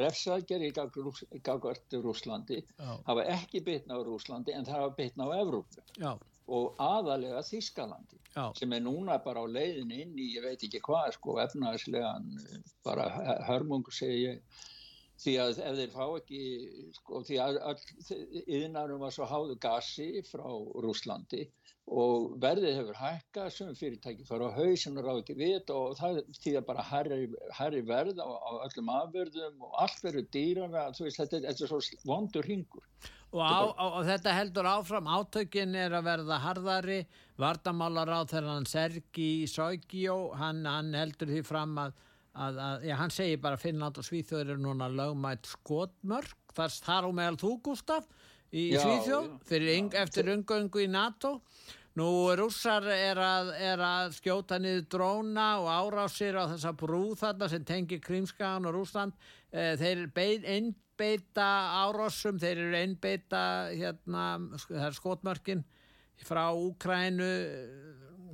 refsaðger í gagvart Rúslandi hafa ekki bytna á Rúslandi en það hafa bytna á Evrópu. Já og aðalega Þískalandi Já. sem er núna bara á leiðin inn í ég veit ekki hvað sko efnaðislegan bara hörmungu segi ég því að ef þeir fá ekki sko því að yðnarum var svo háðu gasi frá Rúslandi og verðið hefur hækka sem fyrirtæki fara á haus sem ráð ekki vit og það þýðar bara herri verð á, á öllum afverðum og allt verður dýrana veist, þetta, þetta er svo vondur ringur og, á, á, og þetta heldur áfram átökin er að verða harðari vardamálar á þegar hann Sergi Sókjó hann, hann heldur því fram að, að, að já, hann segir bara Finnland og Svíþjóður er núna lögmætt skotmörk þar þar á meðal þú Gustaf í já, Svíþjóð fyrir, eftir umgöngu í NATO Nú rússar er að, er að skjóta niður dróna og árásir á þessa brú þarna sem tengir Krímskagan og Rúsland. Eh, þeir einbeita árásum, þeir eru einbeita hérna, skotmörkin frá Úkrænu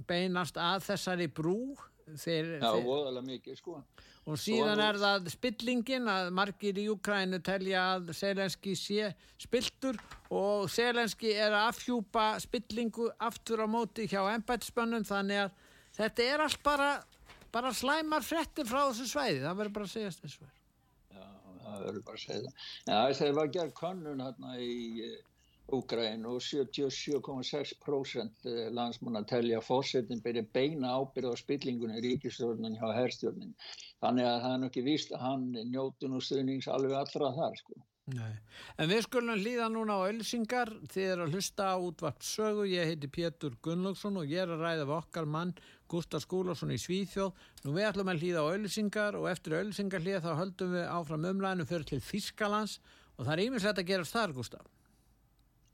beinast að þessari brú. Þeir, Já, voðalega mikið sko og síðan er það spillingin að margir í Ukrænu telja að Selenski sé spiltur og Selenski er að afhjúpa spillingu aftur á móti hjá ennbættisbönnum þannig að þetta er allt bara, bara slæmar frettir frá þessu sveiði, það verður bara að segja þessu sveiði. Já, það verður bara að segja það. Já, það var að gera konun hérna í Úgræn og 77,6% landsmann að telja að fórsetin byrja beina ábyrð á spillingunni ríkistjórnun hjá herrstjórnin. Þannig að það er nokkið víst að hann njóti nú stuðnings alveg allra þar sko. Nei. En við skulum hlýða núna á ölsingar þið er að hlusta á útvart sögu ég heiti Pétur Gunnlaugsson og ég er að ræða við okkar mann Gustaf Skúlason í Svíþjóð nú við ætlum að hlýða á ölsingar og eftir ölsingar hlýða þá höldum við áfram umlæðinu fyrir til Þískalands og það er ímislegt að gerast þar Gustaf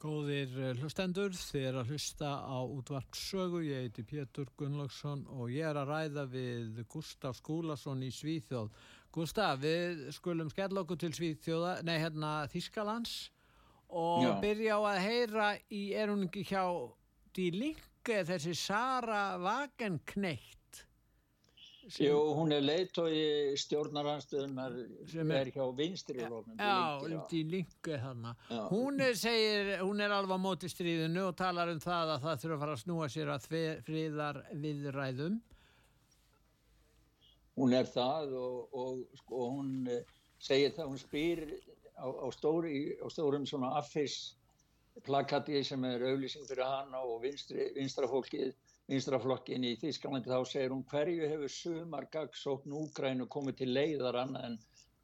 Góðir eh, hlustendur, þið er að hlusta á útvart sögu, ég heiti Pétur Gunnlaugsson og ég er að ræða við Gustaf Skúlason í Svíþjóð. Gustaf, við skulum skella okkur til Svíþjóða, nei hérna Þískalands og Já. byrja á að heyra í erunningi hjá Die Linke þessi Sara Wagenknecht sem, Jú, hún er leitói stjórnaranstöðunar sem er hjá vinstri lóknum. Já, í lingu þarna. Hún er, segir, hún er alveg á móti stríðinu og talar um það að það þurfa að fara að snúa sér að friðar viðræðum. Hún er það og, og sko, hún, segir það, hún spyr á, á, stóri, á stórum svona affis plakati sem er auðlýsing fyrir hana og vinstri, vinstrafólkið, vinstraflokkin í Þísklandi þá segir hún hverju hefur sumar gagsókn Úgrænu komið til leiðar annað en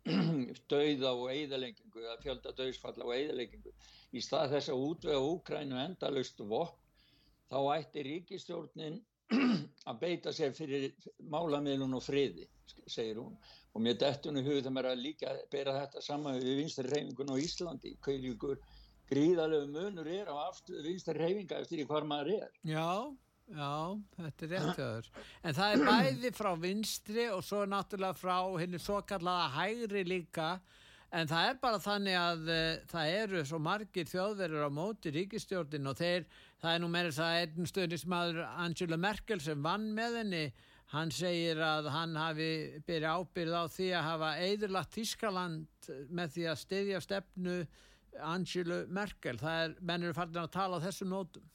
dauða og eigðalengingu eða fjölda dauðsfalla og eigðalengingu í stað þess að útvega Úgrænu endalust vokk þá ætti ríkistjórnin að beita sér fyrir málamiðlun og friði, segir hún. Og mér dettunum hugð það mér að líka bera þetta saman við vinstri reyfingun á Íslandi, hverjugur gríðalegu munur er á vinstri reyfinga eftir í hvar maður er. Já, já, þetta er rétt höður en það er bæði frá vinstri og svo náttúrulega frá henni svo kallaða hægri líka. En það er bara þannig að uh, það eru svo margir þjóðverður á móti ríkistjórnin og þeir, það er nú meira þess að einn stundismadur Angela Merkel sem vann með henni. Hann segir að hann hafi byrja ábyrð á því að hafa eðurlagt Þískaland með því að styðja stefnu Angela Merkel. Það er, menn eru farin að tala á þessum nótum.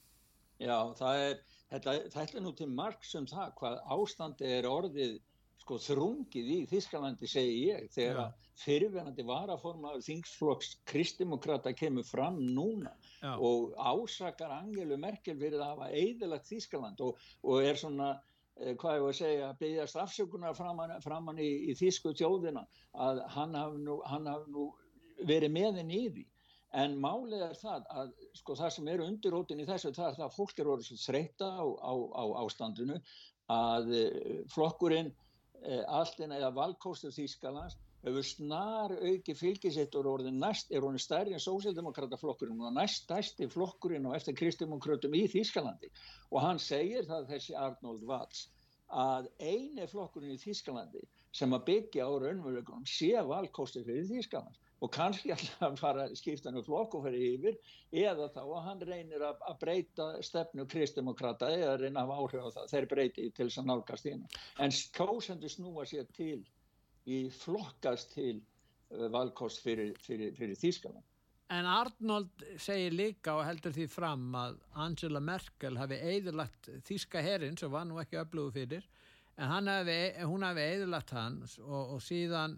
Já, það er þetta, þetta er nú til marg sem það hvað ástandi er orðið sko þrungið í Þískalandi segi ég þegar Já. að fyrirverandi varaformaður þingsflokks kristdemokrata kemur fram núna Já. og ásakar Angelu Merkel fyrir að hafa eðilagt Þískaland og, og er svona eh, hvað ég var að segja, byggjast afsökunar framan, framan í, í þýsku þjóðina að hann hafi nú, hafi nú verið með henni í því en málið er það að sko það sem eru undirrótin í þessu það er það að fólk eru orðið svo þreytta á, á, á ástandinu að eh, flokkurinn eh, alltinn eða valkóstur Þýskalands hefur snar auki fylgisitt og orðið næst, er orðið stærri en sósildemokrataflokkurinn og næst stærsti flokkurinn og eftir kristdemokratum í Þýskalandi. Og hann segir það þessi Arnold Watts að eini flokkurinn í Þýskalandi sem að byggja á raunveruleikunum sé valkostur fyrir Þýskaland og kannski alltaf að fara að skipta hann flokk og fyrir yfir eða þá að hann reynir að, að breyta stefnu kristdemokrata eða reyna að áhrif á það. Þeir breyti til þess að nálgast hérna en kjósendur snúa sér til í flokkast til uh, valkost fyrir, fyrir, fyrir Þýskaland. En Arnold segir líka og heldur því fram að Angela Merkel hafi eðurlagt þíska herinn sem var nú ekki öflugu fyrir en hafi, hún hafi eðurlagt hans og, og síðan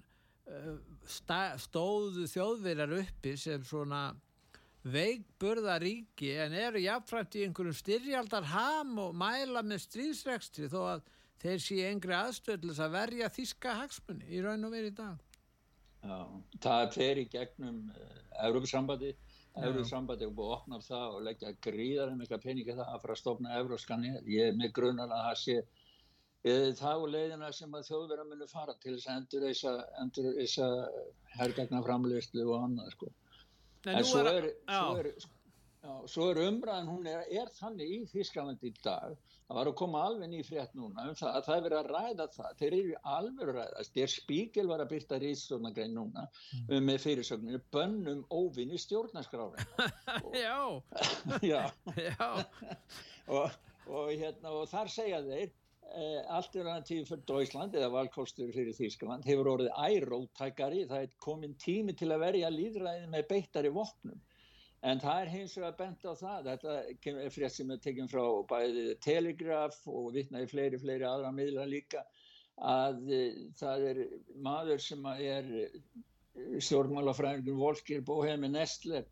stóðu þjóðverjar uppi sem svona veikburða ríki en eru jáfnfræmt í einhverjum styrjaldar ham og mæla með stríðsrekstri þó að þeir sé engri aðstöðlis að verja þíska hagsmunni í raun og verið í dag. Já, það fer í gegnum Európsambandi Európsambandi er búið að opna það og leggja gríðar um eitthvað peningi það að fara að stofna Európskan ég er með grunar að það sé e, það og leiðina sem að þjóðverða munu fara til þess að endur þessa endur þessa herrgagna framleyslu og annað sko. En, en svo er, er, svo er, já, svo er umræðan hún er, er þannig í Þísklandi í dag. Það var að koma alveg ný frétt núna um það að það er verið að ræða það. Þeir eru alveg að ræða þér spíkil var að byrta rýðstjórnagrein núna Mm. um, með fyrirsögninu bönnum óvinni stjórnarskrári Já, já, já, og, og, hérna, og þar segja þeir eh, er tíð fyrir Dóísland eða valkostur fyrir Þýskaland hefur orðið æróttækari, það er komin tími til að verja líðræðið með beittari vopnum. En það er hins vegar bent á það. Þetta er frétt sem er tekinn frá bæði Telegraph og vitnaði fleiri, fleiri aðra miðla líka að eh, það er maður sem er stjórnmálafræðingur Volker Bohemi Nestler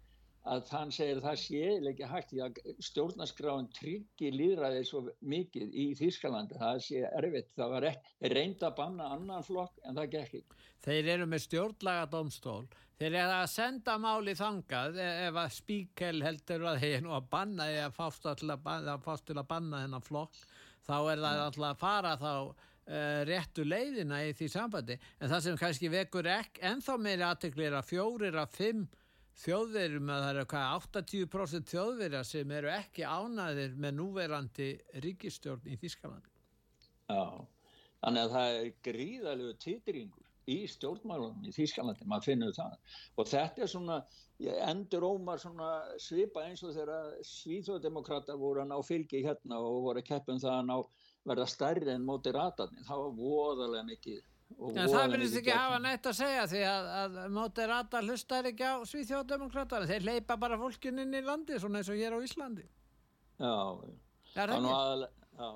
að hann segir að það sé ekki hægt því að stjórnarskráin tryggi líðræði svo mikið í Þýskalandi. Það sé erfitt, það var reynd að banna annan flokk en það gekk ekki. Þeir eru með stjórnlaga domstól þeir eru að senda máli þangað e- ef að spíkel heldur að þeir nú að banna eða fást til að banna, að banna þennan flokk þá er það alltaf að fara þá uh, réttu leiðina í því sambandi. En það sem kannski vekur ekki ennþá meiri aðtekli er að fjórir af fimm þjóðverjum að það eru hvað 80% þjóðverja sem eru ekki ánaðir með núverandi ríkistjórn í Þískalandi Já, þannig að það er gríðalegu titringur í stjórnmálunum í Þýskalandi, maður finnur það. Og þetta er svona, endur ómar svona svipa eins og þegar svíþjóðdemokrata voru að ná fylgi hérna og voru að keppum það að ná verða stærri en móti ratarnir, það var voðalega mikið En það verðist ekki hafa neitt að segja því að, að Moderata hlustar ekki á Svíþjóðdemokratana. Þeir leipa bara fólkin inn í landi svona eins og hér á Íslandi. Já, Það er það, er ekki. aðalega, já,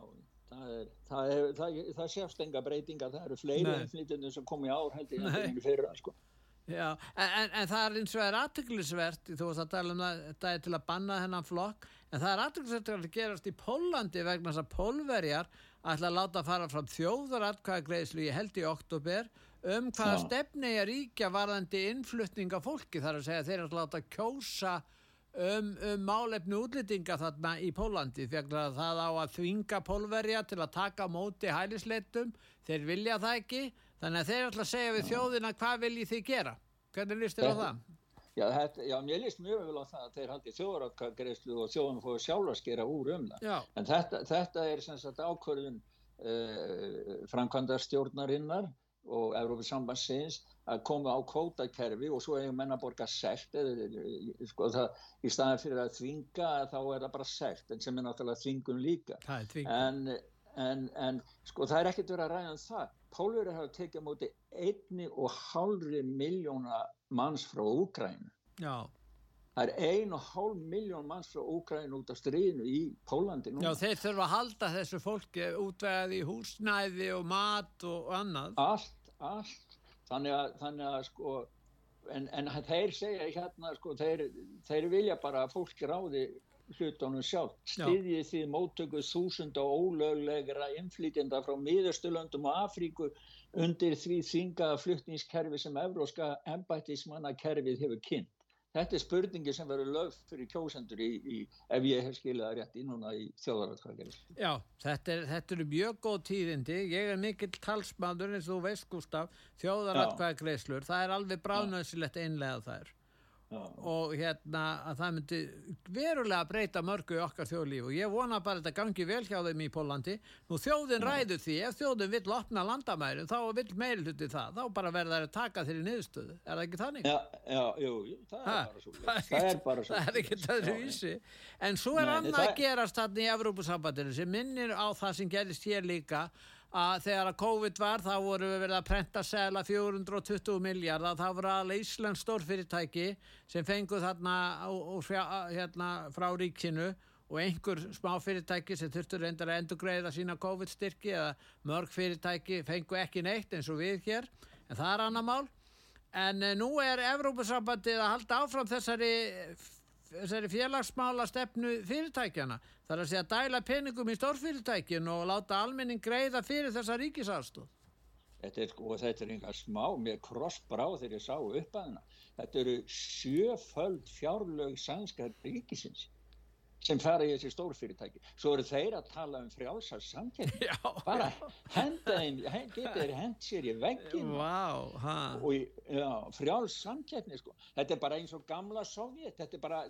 það, er, það, er, það, það sést enga breytinga, það eru fleiri Nei. innflytjandum sem kom í ár held ég Nei. en fyrir það sko. Já, en, en það er eins og er aðtöklusvert, þú veist að tala um það, þetta er til að banna þennan flokk, en það er aðtöklusvert að gerast í Pólandi vegna þess að pólverjar ætla að láta fara fram þjóðaratkvæðagreislu í held í oktober um hvaða stefni er ríkja varðandi innflutninga fólki þar að segja þeir að láta kjósa um, um málefni útlýtinga þarna í Pólandi þegar það á að þvinga pólverja til að taka móti hælisleitum, þeir vilja það ekki þannig að þeir ætla að segja við þjóðina hvað viljið þið gera? Hvernig líst þér á það? Já, þetta, já, mér líst mjög vel á það að þeir haldi þjóðratkvæðagreislu og þjóðan fóðu sjálf að skera úr um það. Já. en þetta, þetta er sem sagt ákvörðun uh, framkvæmdarstjórnarinnar og Európið sambandsins að koma á kvótakerfi og svo hefur menna borga sekt sko, það, í staðan fyrir að þvinga þá er það bara sekt en sem er náttúrulega þvingun líka. En, en, en sko það er ekkert verið að ræða um það Pólverið hafa tekið á móti einni og hálfri miljóna manns frá Úkrænu Já Það er ein og hálf miljón manns frá Úkrænu út af stríðinu í Pólandi núna. Já, þeir þurfa að halda þessu fólki útvegaði í húsnæði og mat og annað. Allt, allt. Þannig að, þannig að sko, en, en þeir segja hérna, sko, þeir, þeir vilja bara að fólki ráði hlutunum sjálf. Stiðjið því móttöku þúsund og ólöglegra inflytjenda frá miðurstulöndum og Afríku undir því þingaða flutningskerfi sem evróska embættismannakerfið hefur kynnt. Þetta er spurningi sem verður lög fyrir kjósendur í, í, ef ég hef skiljaði rétt í núna í þjóðaratkvæðinu. Já, þetta, er, þetta eru mjög góð tíðindi. Ég er mikill talsmaður eins og veist Gustaf, þjóðaratkvæðagreislur. Það er alveg bráðnöðsilegt einlega það er. Og hérna að það myndi verulega breyta mörgu í okkar þjóðlíf. Og ég vona bara að þetta gangi vel hjá þeim í Pólandi nú þjóðin ræður því, ef þjóðin vill opna landamærin þá vill meilhutti það. Þá bara verða það að taka þeirri niðurstöðu. Er það ekki þannig? Já, já, jú, jú það, er svo, það er bara svo það er ekki það er vísi en svo er Nei, annað að gerast þarna í Evrópusambandinu sem minnir á það sem gerist hér líka að þegar að COVID var þá voru við verið að prenta segla 420 miljard þá voru alveg Íslands stórfyrirtæki sem fenguð þarna úr, hérna, frá ríkinu og einhver smá fyrirtæki sem þurftur reyndar að endur greiða sína COVID styrki eða mörg fyrirtæki fengu ekki neitt eins og við hér en það er annar mál. En eh, nú er Evrópusambandið að halda áfram þessari þessari félagsmála stefnu fyrirtækjana þar að segja dæla peningum í stórfyrirtækin og láta almenning greiða fyrir þessa ríkisafstóð Þetta er sko, þetta er einhver smá með krossbráð þegar ég sá upp að hana þetta eru sjöföld fjárlög sænska ríkisins sem fara í þessi stórfyrirtæki svo eru þeir að tala um frjálsar samkjörn bara henda þeim geta þeir hend sér í veggin wow, og frjáls samkjörni sko. þetta er bara eins og gamla Sovjet þetta er bara,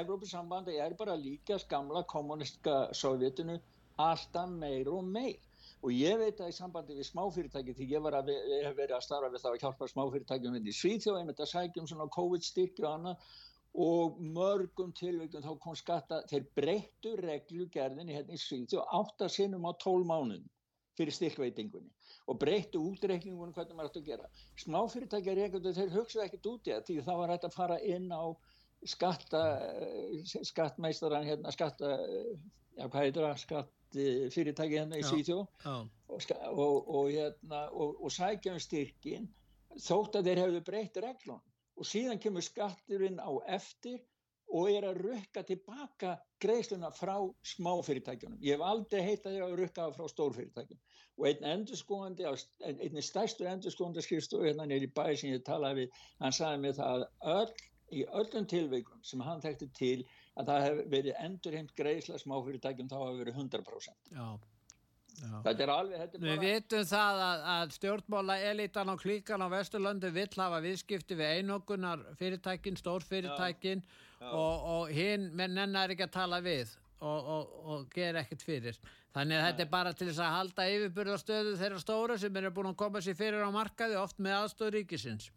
Evrópusambandi er bara líkast gamla kommunistka Sovjetinu alltaf meir og meir. Og ég veit að í sambandi við smáfyrirtæki því ég, að, ég hef verið að starfa við það að hjálpa smáfyrirtækjum í Svíþjóð, ég myndi að sækjum svona COVID-styrki og annað og mörgum tilvægum þá kom skatta, þeir breyttu reglugerðinni hérna í Svíði og átta sinnum á tól mánun fyrir styrkveitingunni og breyttu útreikningunum hvernig maður ætti að gera. Smáfyrirtækja reyngjöndu þeir hugsaðu ekkert út í það því það var hægt að fara inn á skatta, skattmeistaran hérna, skatta, já hvað heitir það, skattfyrirtæki hérna í Svíðjó og, og, og, hérna, og sækja um styrkin þótt að þeir hefðu breytt reglun og síðan kemur skatturinn á eftir og er að rukka tilbaka greiðsluna frá smáfyrirtækjunum. Ég hef aldrei heitað því að rukka frá stórfyrirtækjum og einn endurskóðandi, einn stærstu endurskóðandi skrifstofu hérna nýri bæði sem ég talaði við, hann sagði mér það að öll, í öllum tilveikum sem hann þekkti til að það hef verið endurheimt greiðsla smáfyrirtækjum þá hafa verið 100%. Já. Já. Þetta er alveg þetta er Við bara... vitum það að, að stjórnmála elitan og klíkan á Vesturlandi vill hafa viðskipti við einogunar fyrirtækin, stórfyrirtækin og, og hinn mennar ekki að tala við og, og, og gera ekkert fyrir. Þannig að þetta er bara til þess að halda yfirburðarstöðu þeirra stóra sem eru búin að koma sér fyrir á markaði oft með aðstöð ríkisins.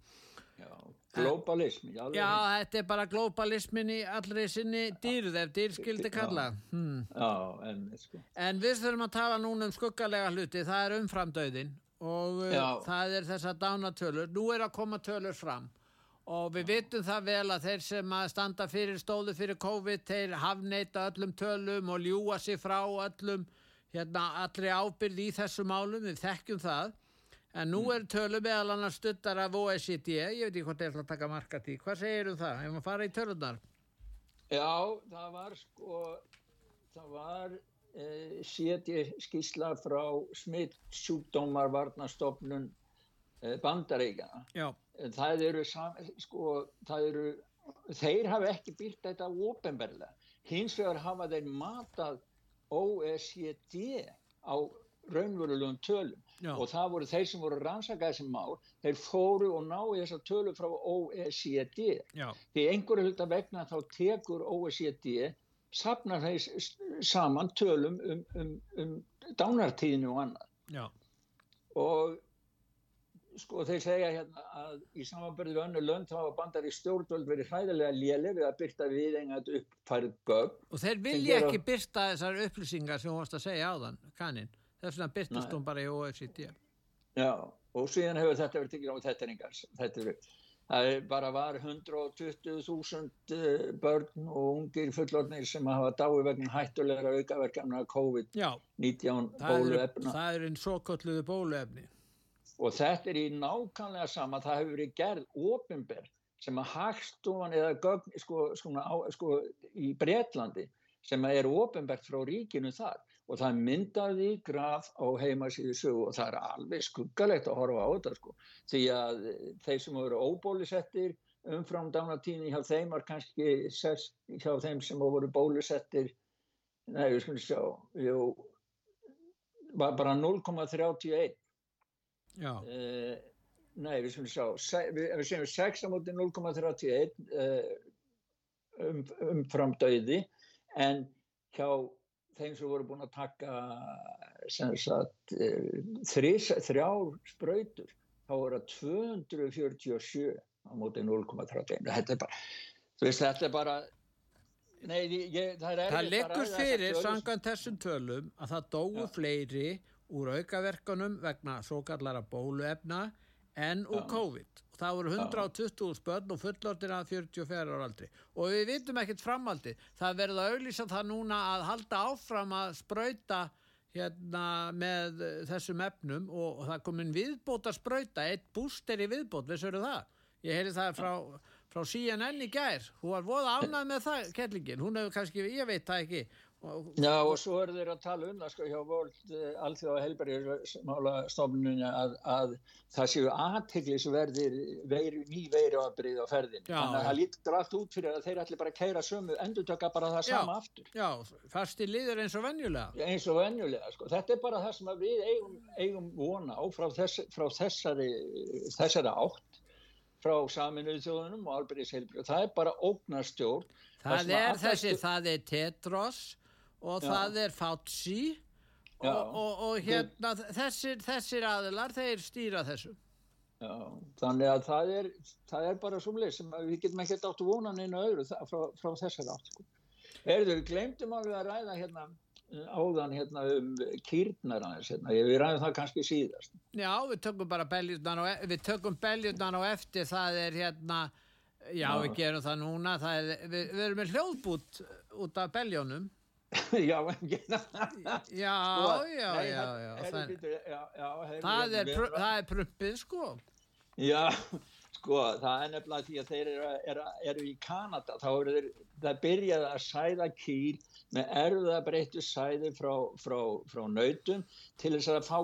Já Globalismi. Já, þetta er bara globalismin í allri sinni dýrð ef dýr skildi kalla. Hmm. Já, en sko. En við þurfum að tala núna um skuggalega hluti, það er umframdauðin og uh, Já. það er þessa dánatölur. Nú er að koma tölur fram og við vitum það vel að þeir sem að standa fyrir stóðu fyrir COVID, þeir hafneita öllum tölum og ljúa sig frá öllum, hérna, allri ábyrð í þessu málum, við þekkjum það En nú er tölu meðal annars stuttar af OECD, ég veit ekki hvort það er að taka marka því. Hvað segir um það? Ef maður fara í tölunar? Já, það var sko, það var eh, séti skísla frá smitt sjúkdómar varnastofnun eh, bandaríkjana. Já. Það eru, sko, það eru, þeir hafa ekki byrkt þetta ópenbarlega. Hins vegar hafa þeir matað OECD á raunverulegum tölum Já. og það voru þeir sem voru rannsakað þessi mál, þeir fóru og náðu þessar tölur frá OECD Já. því einhverju hluta vegna þá tekur OECD sapnar þeir saman tölum um, um, um dánartíðinu og annað og sko þeir segja hérna að í samanbyrðu við önnur lönd þá hafa bandar í stjórnvöld verið hræðilega léleg við að byrta við engat uppfærið gögn Og þeir sem vilja ekki byrta þessar upplýsingar sem þú varst að segja áðan, kannin. Þess vegna byrtist hún bara í OECD. Já, og síðan hefur þetta verið tekið á þetta er engar, þetta er, það er bara var 120.000 eh, börn og ungir fullorðnir sem hafa dái vegna hættulegra aukaverkana COVID-19 Já, það eru, bóluefna það eru einn svo kolluðu bóluefni. og þetta er í nákvæmlega sama, það hefur verið gerð ofinber sem að hagstofan eða gögn sko, sko, á, sko, í Bretlandi sem er ofinbert frá ríkinu þar og það myndaði graf á heimasíðu sögu og það er alveg skuggalegt að horfa á þetta sko. Því að þeir sem eru óbólusettir umfram dánatíni hjá þeim var kannski sex, hjá þeim sem voru bólusettir nei, við skulum sjá jú, var bara 0,31 Já, Eh, nei, við skulum sjá, se, við, við segjum 6 á móti 0,31 uh, um, umfram döiði en hjá þeim sem voru búin að taka sagt uh, þrís, þrjár sprautur þá voru það 247 á móti 0,31 þetta er bara, veist, þetta er bara nei, ég, það er það að þessar fyrir samkvæmt þessum tölum að það dóu Já. fleiri úr aukaverkanum vegna svo kallara bóluefna en úr. COVID. Það voru 120 börn og fullortir að 44 ára aldri og við vitum ekkert framaldi. Það verður að auðlýsa það núna að halda áfram að sprauta hérna með eh, þessum efnum og, og það komin viðbót að sprauta, eitt búster í viðbót, vissur það? Ég heyri það frá, frá CNN í gær, hún var voða ánægð með það, kettlingin, hún hefur kannski, ég veit það ekki. Og, Já og svo eru þeir að tala um það sko hjá World uh, Alþjóða helbæriðsmálastofnunni að, að það séu aðteglisverðir veiru, ný veiru ábrið á ferðin. Þannig að það lítur allt út fyrir að þeir ætli bara keira sömu, endur taka bara það Já. sama aftur. já, fasti liður eins og venjulega. Eins og venjulega sko. Þetta er bara það sem við eigum, eigum vona á frá, þess, frá þessari, þessari átt frá saminuðu þjóðunum og alberðisheilbrið. Það er bara ógnarstjórn. Það sem að er þessi, það er Tetros og Já. það er Fauci og, og, og hérna þessir, þessir aðilar, þeir stýra þessu. Já, þannig að það er, það er bara svoleið sem að við getum ekkert átt að vona neina öðru frá, frá þessari átt. Sko. Erður, við glemdum alveg að ræða hérna eh, áðan hérna um kýrnar aðeins hérna, við ræðum það kannski síðast. Já, við tökum bara beljurnar og, e- við tökum beljurnar og eftir það er hérna, já, Já. við gerum það núna, það er, við, við erum með hljóðbút út af beljónum. Já, Já, já, já, það- er, það er prumpið, sko. Já, sko, það er nefnilega því að þeir eru, eru, eru í Kanada, þá eru þeir, það byrjaði að sæða kýr með erfðabreyttu sæði frá, frá, frá nautum til þess að fá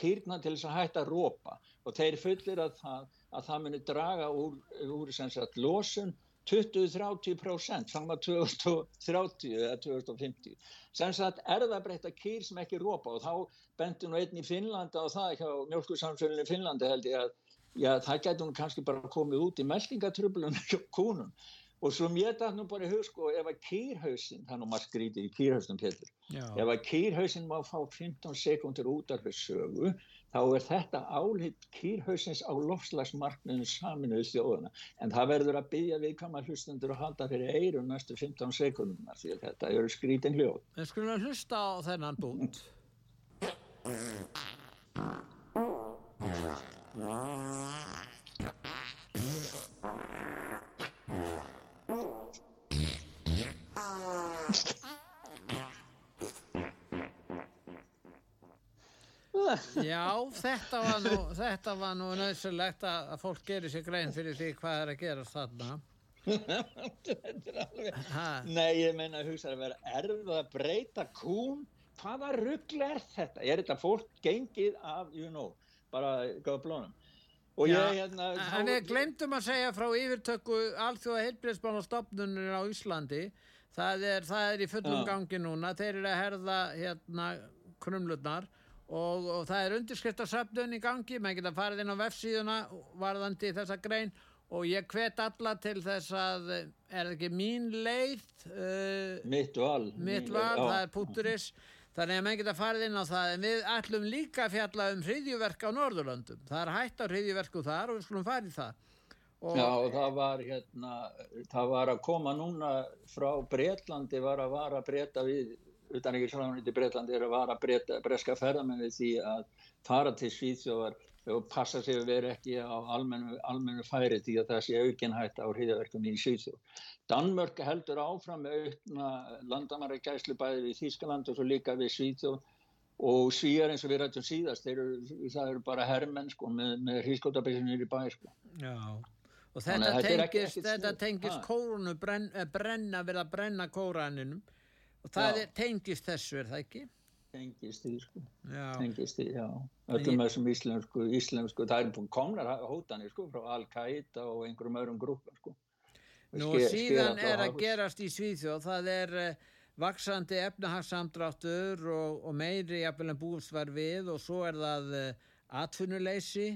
kýrna til þess að hætta að rópa og þeir fullir að það, að það muni draga úr, úr sem sagt losun 20-30% fram að 2030 eða 2050 sem sagt erðabreytta kýr sem ekki rópa og þá benti nú einn í Finnlanda og það hjá mjölkursamsölunni í Finnlandi held ég að já, það getur hún kannski bara komið út í meltingatröflunum hjá kúnum. Og svo mér það nú bara í hug sko ef að kýrhausin, það nú maður skrítið í kýrhausnum Pétur, Já, ef að kýrhausin má fá 15 sekundur út af þessu sögu þá er þetta álit kýrhausins á lofslagsmarkninu saminuðu þjóðuna en það verður að byggja viðkama hlustundur að halda fyrir eirum næstu 15 sekunduna því að þetta eru skrítin hljóð við skulum að hlusta á þennan bút. Já, þetta var nú, þetta var nú nöðsulegt að, að fólk gerir sér grein fyrir því hvað er að gerast þarna. Þetta er alveg... Nei, ég meina að hugsa að vera erfið að breyta kún. Hvaða ruggl er þetta? Er þetta fólk gengið af, you know, bara gáða blónum? Já, ég hérna... en við glemdum að segja frá yfirtöku alþjóða heilbreyðsbánastofnunir á Íslandi. Það er, það er í fullum Já. gangi núna. Þeir eru að herða hérna krumlurnar og, og það er undirskriftarsöfnun í gangi. Menn geta farið inn á vefsíðuna varðandi þessa grein og ég hvet alla til þess að, er það ekki mín leið? Uh, Mitt val. mitt val, já. það er púturis þannig að menn geta farið inn á það en við ætlum líka að fjalla um hriðjuverk á Norðurlöndum það er hægt á hriðjuverku þar og við skulum farið það og Já, og það var hérna, það var að koma núna frá Bretlandi var að vara breyta við, utan ekki sláðunni Bretlandi er að vara breyta, breska ferðamenn við því að fara til Svíþjóðar og passa sig að vera ekki á almennu, almennu færi því að það sé aukin hætt á hriðaverkum í Svíþjóð. Danmörk heldur áfram með aukna landamæra gæslu bæði við Þýskaland og svo líka við Svíþjóð. Og svíjar eins og við rættum síðast, eru, það eru bara herrmenn sko með, með hrískotabissinir í bæ sko. Já, og Þannig þetta ekki- tengist, tengist kórunu, brenn, eh, brenna, verða að brenna kóraninum og það er, tengist þessu, er það ekki? Tengist því sko. Já, tengist í, já, öllum ég- þessum íslensku, íslensku, það er komnar hótanir sko frá Al-Qaida og einhverjum öðrum grúpum sko. Nú Ske- síðan er að gerast í Svíþjóð, það er uh, vaksandi efnahagsamdráttur og, og meiri jafnvel en búist var við og svo er það uh, atvinnuleysi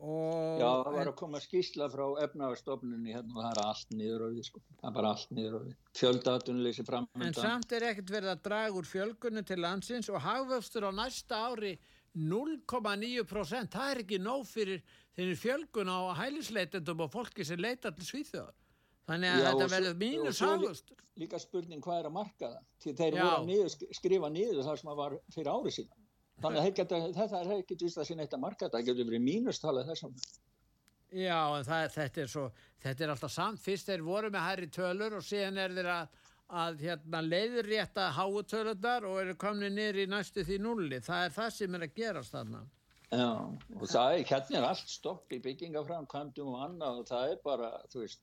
og Já, það var að koma skýsla frá efnaðarstofnunni hérna og það er allt niður á við sko, það er bara allt niður á við, fjöldatunleysi En framöndan. samt er ekkert verið að draga úr fjölgunni til landsins og hagvöxtur á næsta ári 0,9% það er ekki nóg fyrir þeirri fjölgun á hælisleitendum og fólki sem leita til Svíþjóðar. Þannig að Já, þetta verður lí- hagvöxtur. Líka spurning hvað er að marka það, því þeir voru að skrifa niður það sem að var fyrir ári síðan. Þannig að geta, þetta er ekkert vist að sinna eitt að marka þetta, það getur verið mínustalið þessum. Já, en það, þetta, er svo, þetta er alltaf samt. Fyrst þeir voru með hærri tölur og síðan er þeir að, að hérna, leiðrétta háu tölurnar og eru komni niður í næstu því nulli. Það er það sem er að gerast þarna. Já, og það er, hérna er allt stopp í byggingaframkvæmdum og annað og það er bara, þú veist,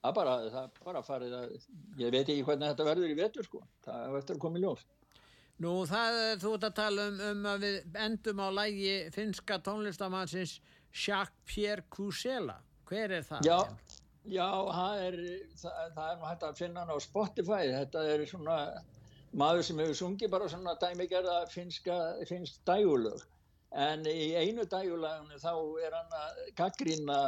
það er bara, það er bara farið að, ég veit ekki hvernig þetta verður í vetur sko, það er eftir að koma í ljós. Nú, það er, þú ert að tala um, um að við endum á lægi finska tónlistamannsins Jacques-Pierre Cousela. Hver er það? Já, já, það er, það, það er hægt að finna hann á Spotify, þetta er svona maður sem hefur sungið bara svona dæmigerða finska, finsk dægulög, en í einu dægulaginu þá er hann að gaggrýna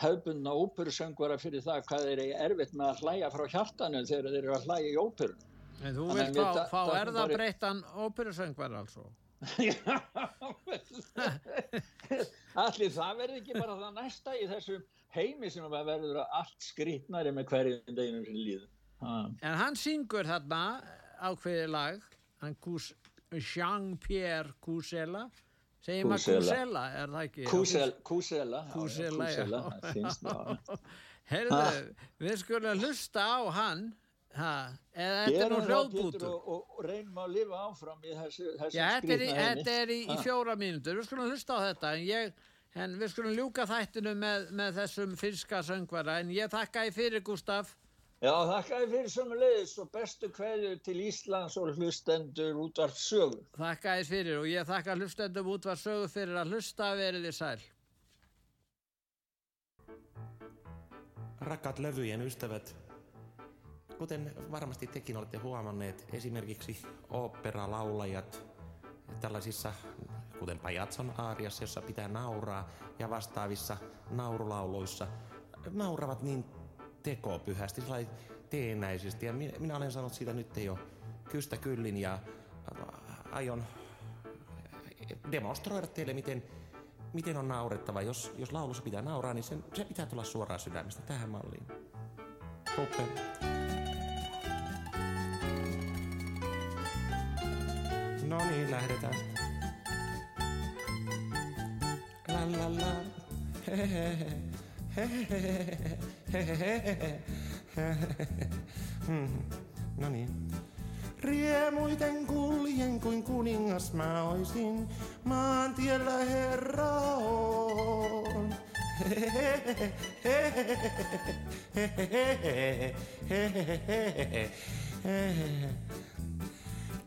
hefbundna óperusöngvara fyrir það hvað þeir eru erfitt með að hlæja frá hjartanu þegar þeir eru að hlæja í óperun. En þú vilt að fá, fá ta- erða bara- breyttan óperusöngvar altså? Allir það verður ekki bara það næsta í þessum heimi sem að verður allt skrýtnari með hverjum deginum sem líður. En hann syngur þarna ákveði lag, Jean-Pierre Cousela, segir maður Cousela. Cousela, er það ekki? Kúsel, kúsela, já, já, Cousela, kúsela, já. það finnst það. Herðu, við skulum hlusta á hann, ha, þetta er nú hljóðbútur. og, og, og reynum að lifa áfram í þessu, þessu Já, þetta er, í, þetta er í, í fjóra mínútur, við skulum hlusta á þetta, en ég, en við skulum ljúka þættinu með, með þessum finska söngvara, en ég þakka í fyrir, Gustaf. Já, þakka þér fyrir sömu leiðis og bestu kveðjur til Íslands og hlustendur útvarp sögu. Þakka þér fyrir og ég þakka hlustendum út var sögu fyrir að hlusta verið þið sæl. Rakkaat levyjen ystävät, kuten varmasti tekin olette huomanneet, esimerkiksi oopperalaulajat tällaisissa, kuten Pajatson aariassa, jossa pitää nauraa, ja vastaavissa naurulauluissa, nauravat niin tekopyhästi, teenäisesti. Ja minä, olen sanonut siitä nyt jo kystä kyllin ja aion demonstroida teille, miten, miten on naurettava. Jos, jos laulussa pitää nauraa, niin sen, se pitää tulla suoraan sydämestä tähän malliin. Puppe. No niin, lähdetään. La la la. Hehehe. Hehehe. Hehehe. Hmm. No niin. Riemuiten kuljen kuin kuningas mä oisin, maantiellä herra on.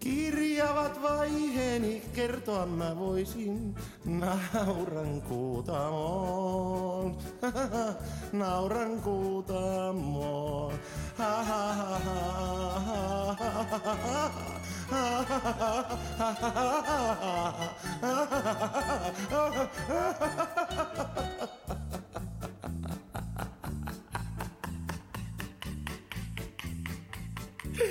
Kirjavat vaiheeni kertoa mä voisin, nauran kuutamoon, nauran kuutamoon. Ha,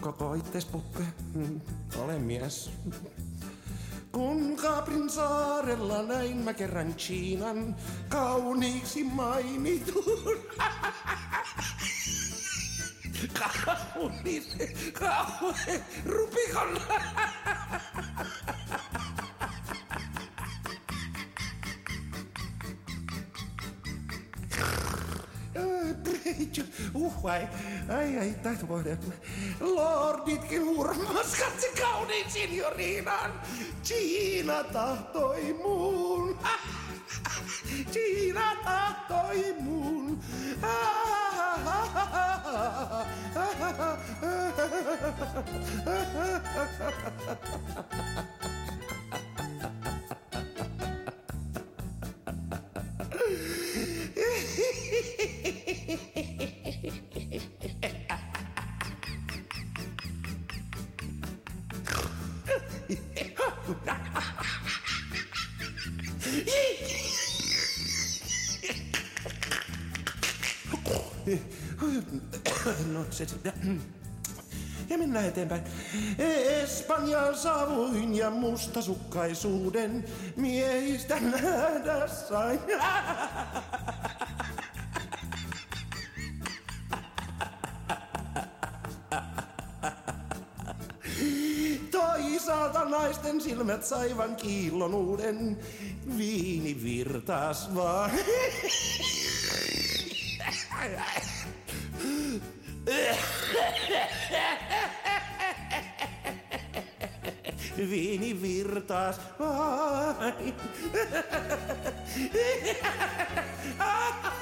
Koko itses puppe. Olen mies. Kun Kaprin saarella näin mä kerran Chiinan kauniiksi mainitun. Kaunis, kaunis, rupikon. Uh, ai, ai, voida. Lorditkin hurmas katse kauniin signoriinan. Kiina tahtoi muun. Kiina tahtoi muun. No Mennään eteenpäin. Espanjaan saavuin ja mustasukkaisuuden miehistä nähdä sain. Toisaalta naisten silmät saivan kiillon uuden. Viini virtaas vaan. Viini virtaas vain.